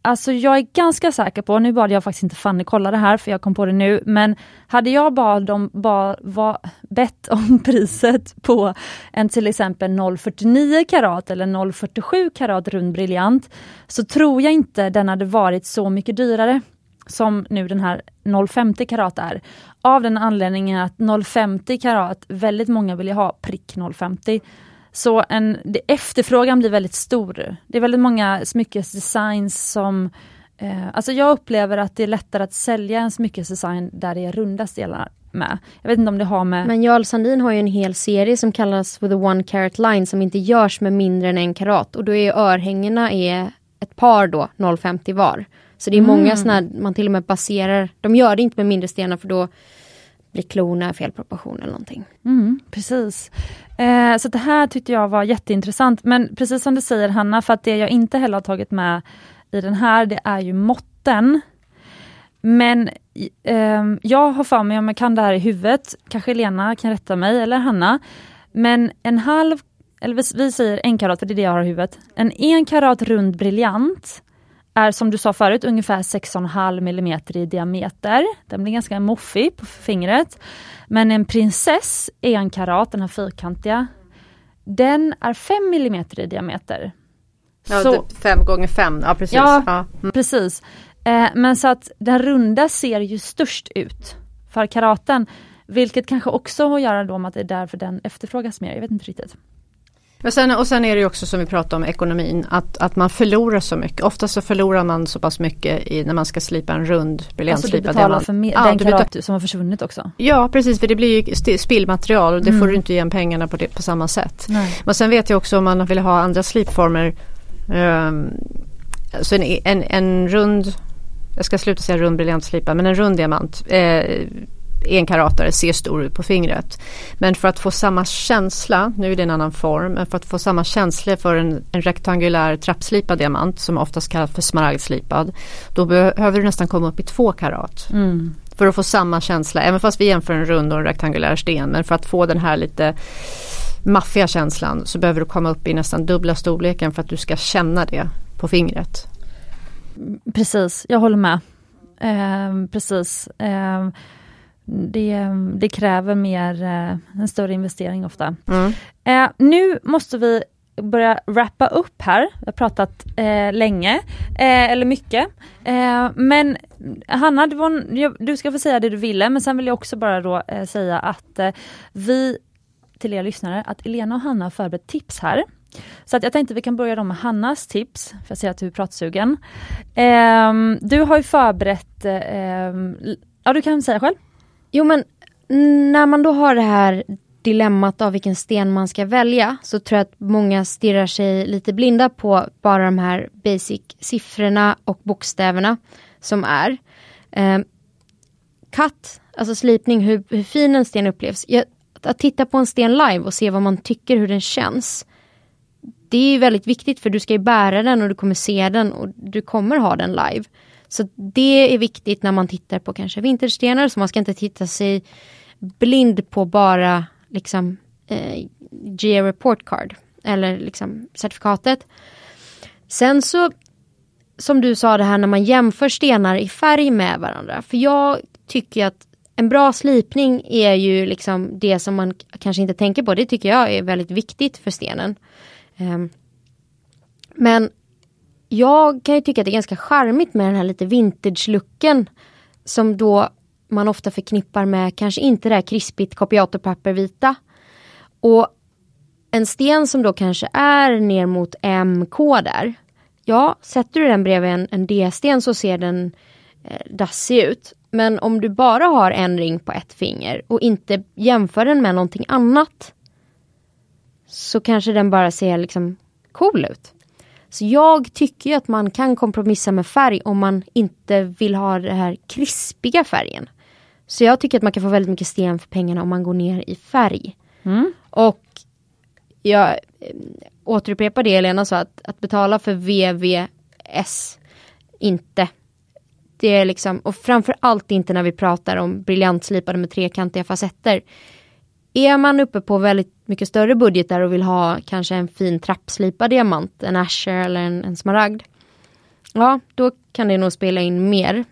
Alltså jag är ganska säker på, nu bad jag faktiskt inte Fanny kolla det här för jag kom på det nu, men hade jag bad om, ba, va, bett om priset på en till exempel 0,49 karat eller 0,47 karat rund briljant, så tror jag inte den hade varit så mycket dyrare som nu den här 0,50 karat är. Av den anledningen att 0,50 karat, väldigt många vill ju ha prick 0,50 så en, det, efterfrågan blir väldigt stor. Det är väldigt många smyckesdesigns som eh, Alltså jag upplever att det är lättare att sälja en smyckesdesign där det är runda delar med. Jag vet inte om det har med... Men Jarl Sandin har ju en hel serie som kallas For the One Carat Line som inte görs med mindre än en karat och då är örhängena är ett par då, 0,50 var. Så det är många mm. sådana, man till och med baserar, de gör det inte med mindre stenar för då blir klorna fel proportion eller någonting. Mm, precis. Eh, så det här tyckte jag var jätteintressant. Men precis som du säger Hanna, för att det jag inte heller har tagit med i den här, det är ju måtten. Men eh, jag har för mig, om jag kan det här i huvudet, kanske Lena kan rätta mig, eller Hanna. Men en halv, eller vi säger en karat, för det är det jag har i huvudet. En en karat rund briljant är som du sa förut ungefär 6,5 mm i diameter. Den blir ganska moffig på fingret. Men en prinsess en karat, den här fyrkantiga, den är 5 mm i diameter. Ja, så, 5 gånger 5, ja precis. Ja, ja. Mm. precis. Eh, men så att den runda ser ju störst ut för karaten. Vilket kanske också har att göra då med att det är därför den efterfrågas mer, jag vet inte riktigt. Men sen, och sen är det också som vi pratade om ekonomin att, att man förlorar så mycket. Ofta så förlorar man så pass mycket i, när man ska slipa en rund briljantslipad alltså du betalar för mer, ja, den karat som har försvunnit också? Ja precis för det blir ju spillmaterial och det mm. får du inte igen pengarna på, det, på samma sätt. Nej. Men sen vet jag också om man vill ha andra slipformer um, så en, en, en rund jag ska sluta säga rund briljantslipad men en rund diamant eh, enkaratare ser stor ut på fingret. Men för att få samma känsla, nu är det en annan form, men för att få samma känsla för en, en rektangulär trappslipad diamant som oftast kallas för smaragdslipad. Då behöver du nästan komma upp i två karat. Mm. För att få samma känsla, även fast vi jämför en rund och en rektangulär sten. Men för att få den här lite maffiga känslan så behöver du komma upp i nästan dubbla storleken för att du ska känna det på fingret. Precis, jag håller med. Eh, precis. Eh, det, det kräver mer, eh, en större investering ofta. Mm. Eh, nu måste vi börja wrappa upp här. Vi har pratat eh, länge, eh, eller mycket. Eh, men Hanna, var, du ska få säga det du ville, men sen vill jag också bara då eh, säga att vi, till er lyssnare, att Elena och Hanna har förberett tips här. Så att jag tänkte vi kan börja då med Hannas tips, för jag ser att du är pratsugen. du har ju förberett, ja du kan säga själv. Jo men när man då har det här dilemmat av vilken sten man ska välja så tror jag att många stirrar sig lite blinda på bara de här basic siffrorna och bokstäverna som är. Eh, cut, alltså slipning, hur, hur fin en sten upplevs. Jag, att titta på en sten live och se vad man tycker, hur den känns. Det är väldigt viktigt för du ska ju bära den och du kommer se den och du kommer ha den live. Så det är viktigt när man tittar på kanske vinterstenar, så man ska inte titta sig blind på bara liksom eh, GA report card eller liksom certifikatet. Sen så som du sa det här när man jämför stenar i färg med varandra. För jag tycker att en bra slipning är ju liksom det som man kanske inte tänker på. Det tycker jag är väldigt viktigt för stenen. Um, men jag kan ju tycka att det är ganska charmigt med den här lite vintage-looken. Som då man ofta förknippar med kanske inte det här krispigt kopiatorpapper vita. Och en sten som då kanske är ner mot MK där. Ja, sätter du den bredvid en, en D-sten så ser den eh, dassig ut. Men om du bara har en ring på ett finger och inte jämför den med någonting annat. Så kanske den bara ser liksom cool ut. Så jag tycker att man kan kompromissa med färg om man inte vill ha den här krispiga färgen. Så jag tycker att man kan få väldigt mycket sten för pengarna om man går ner i färg. Mm. Och jag eh, återupprepar det Elena sa, att, att betala för VVS, inte. Det är liksom, och framförallt inte när vi pratar om briljantslipade med trekantiga facetter. Är man uppe på väldigt mycket större budgetar och vill ha kanske en fin trappslipad diamant, en Asher eller en, en smaragd. Ja, då kan det nog spela in mer.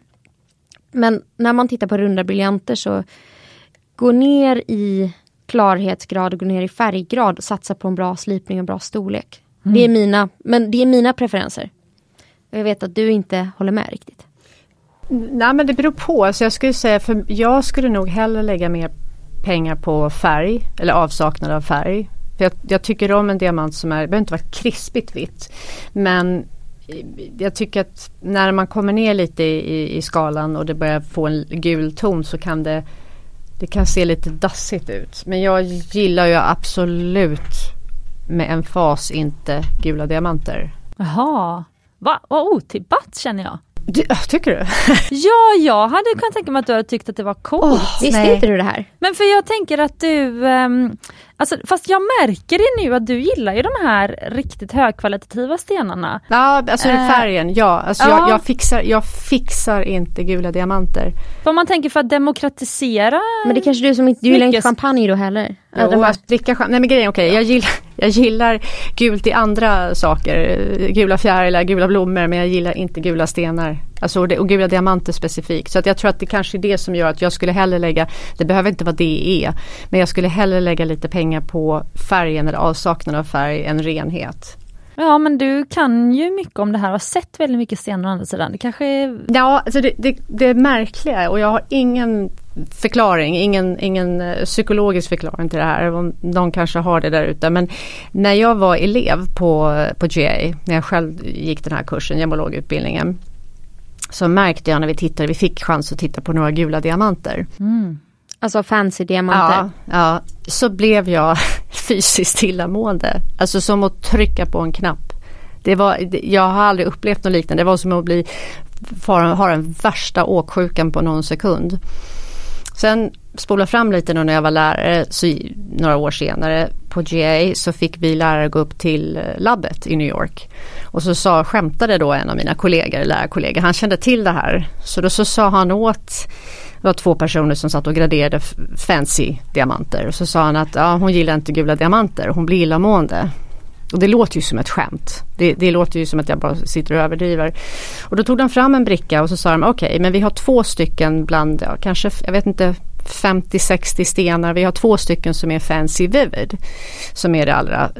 Men när man tittar på runda briljanter så gå ner i klarhetsgrad och gå ner i färggrad och satsa på en bra slipning och bra storlek. Mm. Det är mina, men det är mina preferenser. Jag vet att du inte håller med riktigt. Nej men det beror på. Så jag skulle säga för jag skulle nog hellre lägga mer pengar på färg eller avsaknad av färg. För jag, jag tycker om en diamant som är, det behöver inte vara krispigt vitt. Men eh, jag tycker att när man kommer ner lite i, i skalan och det börjar få en gul ton så kan det det kan se lite dassigt ut. Men jag gillar ju absolut med en fas inte gula diamanter. Jaha, vad otippat känner jag. Du, tycker du? ja, jag hade kunnat tänka mig att du hade tyckt att det var coolt. Oh, Visste inte du det här? Men för jag tänker att du, um, alltså, fast jag märker det nu att du gillar ju de här riktigt högkvalitativa stenarna. Ja, alltså uh, färgen, ja. Alltså uh. jag, jag, fixar, jag fixar inte gula diamanter. Vad man tänker för att demokratisera Men det är kanske du som inte, du gillar inte champagne då heller? Jo, att dricka champagne, nej men grejen okej, okay, jag, gillar, jag gillar gult i andra saker. Gula fjärilar, gula blommor, men jag gillar inte gula stenar. Alltså, och gula diamanter specifikt. Så att jag tror att det kanske är det som gör att jag skulle hellre lägga, det behöver inte vara DE, men jag skulle hellre lägga lite pengar på färgen eller avsaknad av färg än renhet. Ja men du kan ju mycket om det här och har sett väldigt mycket stenar å andra sidan. Det kanske är... Ja, alltså det, det, det är märkliga och jag har ingen förklaring, ingen, ingen eh, psykologisk förklaring till det här. De kanske har det där ute. Men när jag var elev på, på GA, när jag själv gick den här kursen, gemologutbildningen. Så märkte jag när vi tittade, vi fick chans att titta på några gula diamanter. Mm. Alltså fancy diamanter? Ja, ja, så blev jag fysiskt illamående. Alltså som att trycka på en knapp. Det var, jag har aldrig upplevt något liknande. Det var som att bli, ha den värsta åksjukan på någon sekund. Sen spola fram lite nu när jag var lärare, så några år senare på GA så fick vi lärare gå upp till eh, labbet i New York. Och så sa, skämtade då en av mina kollegor, lärarkollegor, han kände till det här. Så då så sa han åt, det var två personer som satt och graderade fancy diamanter. Och så sa han att ja, hon gillar inte gula diamanter, hon blir illamående. Och det låter ju som ett skämt. Det, det, låter ju som att jag bara sitter och överdriver. Och då tog de fram en bricka och så sa de okej okay, men vi har två stycken bland, ja, kanske, jag vet inte 50-60 stenar. Vi har två stycken som är Fancy Vivid. Som är det allra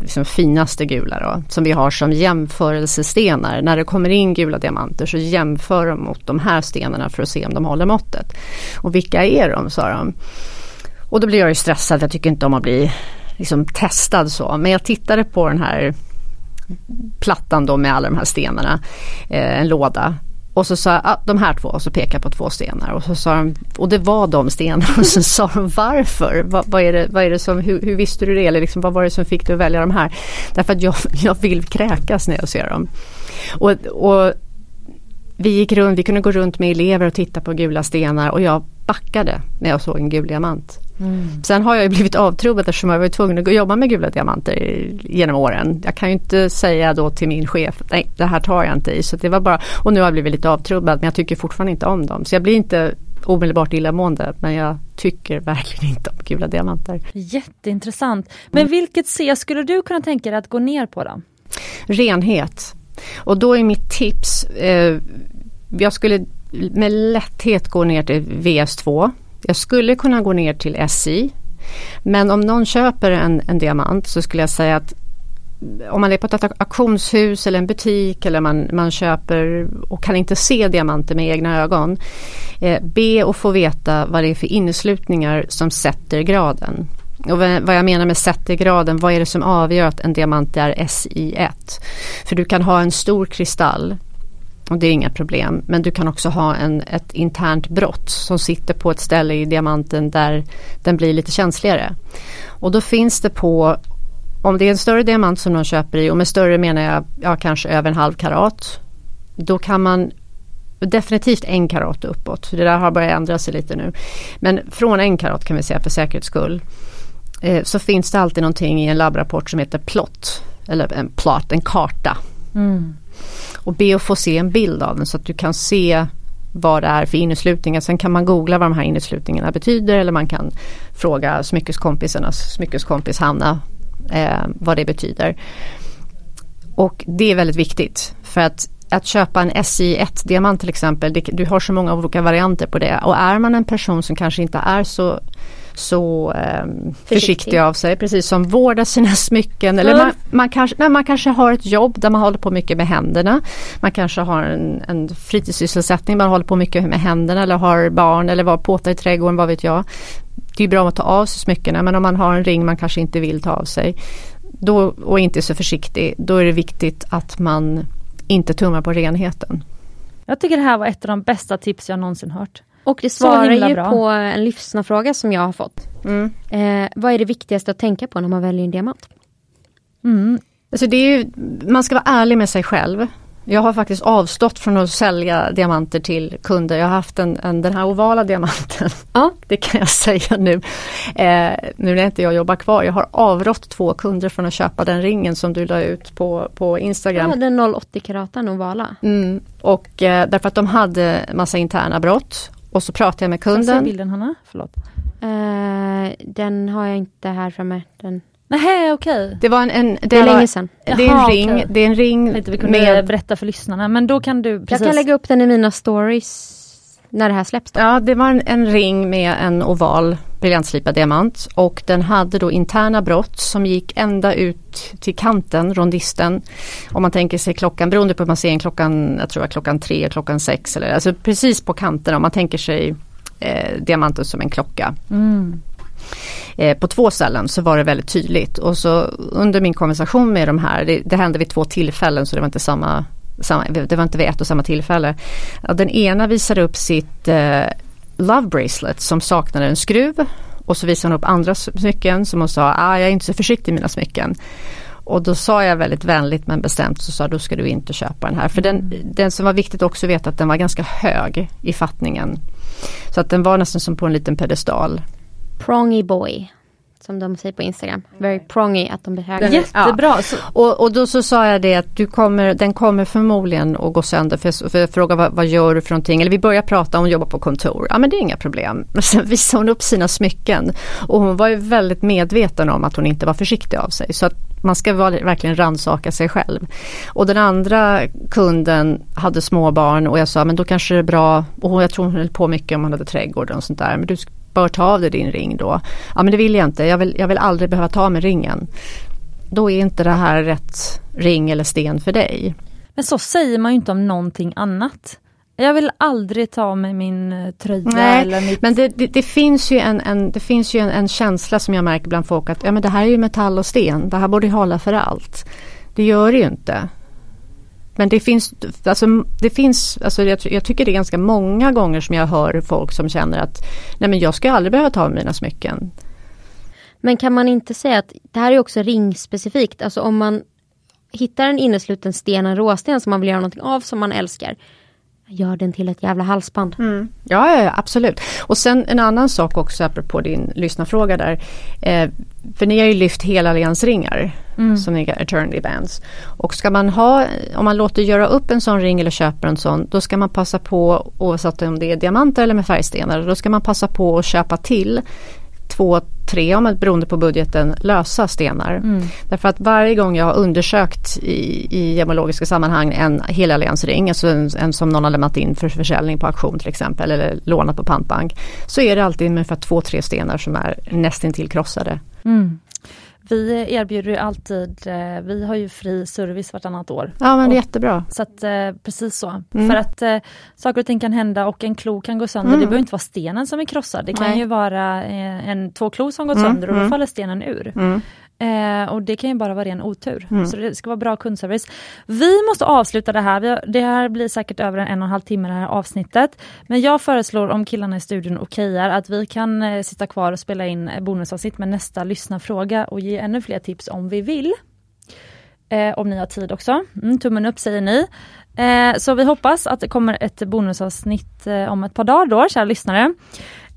liksom, finaste gula då. Som vi har som jämförelsestenar. När det kommer in gula diamanter så jämför de mot de här stenarna för att se om de håller måttet. Och vilka är de sa de. Och då blir jag ju stressad. Jag tycker inte om att bli liksom testad så. Men jag tittade på den här plattan då med alla de här stenarna. Eh, en låda. Och så sa jag, ah, de här två och så pekade på två stenar och så sa de, och det var de stenarna och så sa de varför? Va, vad, är det, vad är det som, hur, hur visste du det? Eller liksom, vad var det som fick dig att välja de här? Därför att jag, jag vill kräkas när jag ser dem. Och, och vi gick runt, vi kunde gå runt med elever och titta på gula stenar och jag backade när jag såg en gul diamant. Mm. Sen har jag blivit avtrubbad eftersom jag var tvungen att jobba med gula diamanter genom åren. Jag kan ju inte säga då till min chef, nej det här tar jag inte i. Så det var bara, och nu har jag blivit lite avtrubbad men jag tycker fortfarande inte om dem. Så jag blir inte omedelbart illamående men jag tycker verkligen inte om gula diamanter. Jätteintressant. Men mm. vilket C skulle du kunna tänka dig att gå ner på då? Renhet. Och då är mitt tips, eh, jag skulle med lätthet gå ner till VS2 jag skulle kunna gå ner till SI. Men om någon köper en, en diamant så skulle jag säga att om man är på ett auktionshus eller en butik eller man, man köper och kan inte se diamanter med egna ögon. Eh, be och få veta vad det är för inneslutningar som sätter graden. Och vad jag menar med sätter graden, vad är det som avgör att en diamant är SI1? För du kan ha en stor kristall och det är inga problem. Men du kan också ha en, ett internt brott som sitter på ett ställe i diamanten där den blir lite känsligare. Och då finns det på, om det är en större diamant som någon köper i och med större menar jag ja, kanske över en halv karat. Då kan man definitivt en karat uppåt. Det där har börjat ändra sig lite nu. Men från en karat kan vi säga för säkerhets skull. Eh, så finns det alltid någonting i en labbrapport som heter plot. Eller en plot, en karta. Mm och be att få se en bild av den så att du kan se vad det är för inneslutningar. Sen kan man googla vad de här inneslutningarna betyder eller man kan fråga smyckeskompisarnas smyckeskompis Hanna eh, vad det betyder. Och det är väldigt viktigt för att att köpa en SI1 diamant till exempel, det, du har så många olika varianter på det och är man en person som kanske inte är så så eh, försiktig. försiktig. av sig, precis som vårdar sina smycken. Eller man, man, kanske, nej, man kanske har ett jobb där man håller på mycket med händerna. Man kanske har en, en fritidssysselsättning, man håller på mycket med händerna eller har barn eller var påtar i trädgården, vad vet jag. Det är bra att ta av sig smyckena men om man har en ring man kanske inte vill ta av sig då, och inte är så försiktig, då är det viktigt att man inte tummar på renheten. Jag tycker det här var ett av de bästa tips jag någonsin hört. Och det svarar ju bra. på en lyssnarfråga som jag har fått. Mm. Eh, vad är det viktigaste att tänka på när man väljer en diamant? Mm. Alltså det är ju, man ska vara ärlig med sig själv. Jag har faktiskt avstått från att sälja diamanter till kunder. Jag har haft en, en den här ovala diamanten. Ja. Det kan jag säga nu. Eh, nu när inte jag jobbar kvar. Jag har avrått två kunder från att köpa den ringen som du la ut på, på Instagram. Ja, den 080 karatan ovala. Mm. Och eh, därför att de hade massa interna brott. Och så pratade jag med kunden. Kan bilden Hanna? Förlåt. Uh, den har jag inte här framme. Den... Nej okej. Okay. Det var en, en det, det är var, länge sedan. Det är en ring, okay. det är en ring. Jag vi kunde med... berätta för lyssnarna men då kan du precis. Jag kan lägga upp den i mina stories när det här släpps. Då. Ja det var en, en ring med en oval briljantslipad diamant och den hade då interna brott som gick ända ut till kanten, rondisten. Om man tänker sig klockan, beroende på hur man ser en klockan, jag tror att klockan tre, klockan sex eller alltså precis på kanten om man tänker sig eh, diamanten som en klocka. Mm. Eh, på två ställen så var det väldigt tydligt och så under min konversation med de här, det, det hände vid två tillfällen så det var inte samma, samma det var inte vid ett och samma tillfälle. Den ena visade upp sitt eh, Love Bracelet som saknade en skruv och så visade hon upp andra smycken som hon sa, ah, jag är inte så försiktig i mina smycken. Och då sa jag väldigt vänligt men bestämt så sa då ska du inte köpa den här. För den, den som var viktigt också att veta att den var ganska hög i fattningen. Så att den var nästan som på en liten pedestal. Prongy boy som de säger på Instagram. Very prongy att de blir. Jättebra. Ja. Och, och då så sa jag det att du kommer, den kommer förmodligen att gå sönder. För jag, för jag frågade vad, vad, gör du för någonting? Eller vi börjar prata om att jobba på kontor. Ja men det är inga problem. Men sen visade hon upp sina smycken. Och hon var ju väldigt medveten om att hon inte var försiktig av sig. Så att man ska verkligen ransaka sig själv. Och den andra kunden hade småbarn och jag sa men då kanske det är bra, och jag tror hon höll på mycket om hon hade trädgård och sånt där. Men du bör ta av dig din ring då. Ja men det vill jag inte, jag vill, jag vill aldrig behöva ta med ringen. Då är inte det här rätt ring eller sten för dig. Men så säger man ju inte om någonting annat. Jag vill aldrig ta med min eh, tröja Nej, eller mitt... men det, det, det, finns ju, en, en, det finns ju en, en, känsla som jag märker bland folk att ja, men det här är ju metall och sten, det här borde hålla för allt. Det gör det ju inte. Men det finns, alltså, det finns alltså jag, jag, tycker det är ganska många gånger som jag hör folk som känner att nej men jag ska aldrig behöva ta mina smycken. Men kan man inte säga att det här är också ringspecifikt, alltså om man hittar en innesluten sten, en råsten som man vill göra någonting av som man älskar. Gör den till ett jävla halsband. Mm. Ja, ja, absolut. Och sen en annan sak också apropå din lyssnarfråga där. Eh, för ni har ju lyft hela alliansringar mm. som är eternity bands. Och ska man ha, om man låter göra upp en sån ring eller köper en sån, då ska man passa på, oavsett om det är diamanter eller med färgstenar, då ska man passa på att köpa till två, tre, om man, beroende på budgeten, lösa stenar. Mm. Därför att varje gång jag har undersökt i, i gemologiska sammanhang en helalliansring, alltså en, en, som någon har lämnat in för försäljning på auktion till exempel eller lånat på pantbank. Så är det alltid ungefär två, tre stenar som är nästintill krossade. Mm. Vi erbjuder ju alltid, eh, vi har ju fri service vartannat år. Ja men det är jättebra. Så att eh, precis så. Mm. För att eh, saker och ting kan hända och en klo kan gå sönder. Mm. Det behöver inte vara stenen som är krossad. Det kan Nej. ju vara en, två klo som gått mm. sönder och då mm. faller stenen ur. Eh, och det kan ju bara vara ren otur. Mm. Så det ska vara bra kundservice. Vi måste avsluta det här. Det här blir säkert över en och en halv timme det här avsnittet. Men jag föreslår om killarna i studion okejar att vi kan eh, sitta kvar och spela in bonusavsnitt med nästa lyssnarfråga och ge ännu fler tips om vi vill. Eh, om ni har tid också. Mm, tummen upp säger ni. Eh, så vi hoppas att det kommer ett bonusavsnitt eh, om ett par dagar då, kära lyssnare.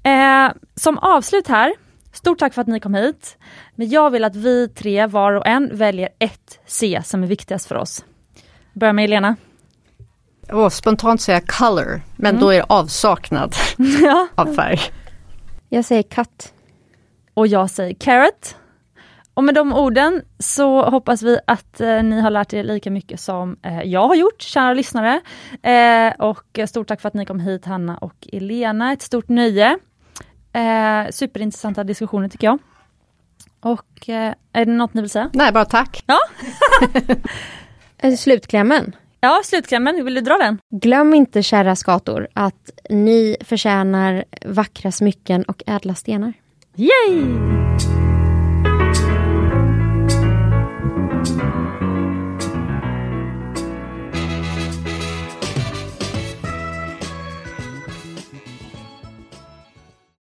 Eh, som avslut här Stort tack för att ni kom hit. Men jag vill att vi tre var och en väljer ett C som är viktigast för oss. Börja med Elena. Oh, spontant säga color, men mm. då är det avsaknad ja. av färg. Jag säger katt. Och jag säger carrot. Och med de orden så hoppas vi att eh, ni har lärt er lika mycket som eh, jag har gjort, kära lyssnare. Eh, och stort tack för att ni kom hit Hanna och Elena, ett stort nöje. Eh, superintressanta diskussioner tycker jag. Och eh, är det något ni vill säga? Nej, bara tack. Ja. Slutklämmen. Ja, slutklämmen, vill du dra den? Glöm inte kära skator att ni förtjänar vackra smycken och ädla stenar. Yay!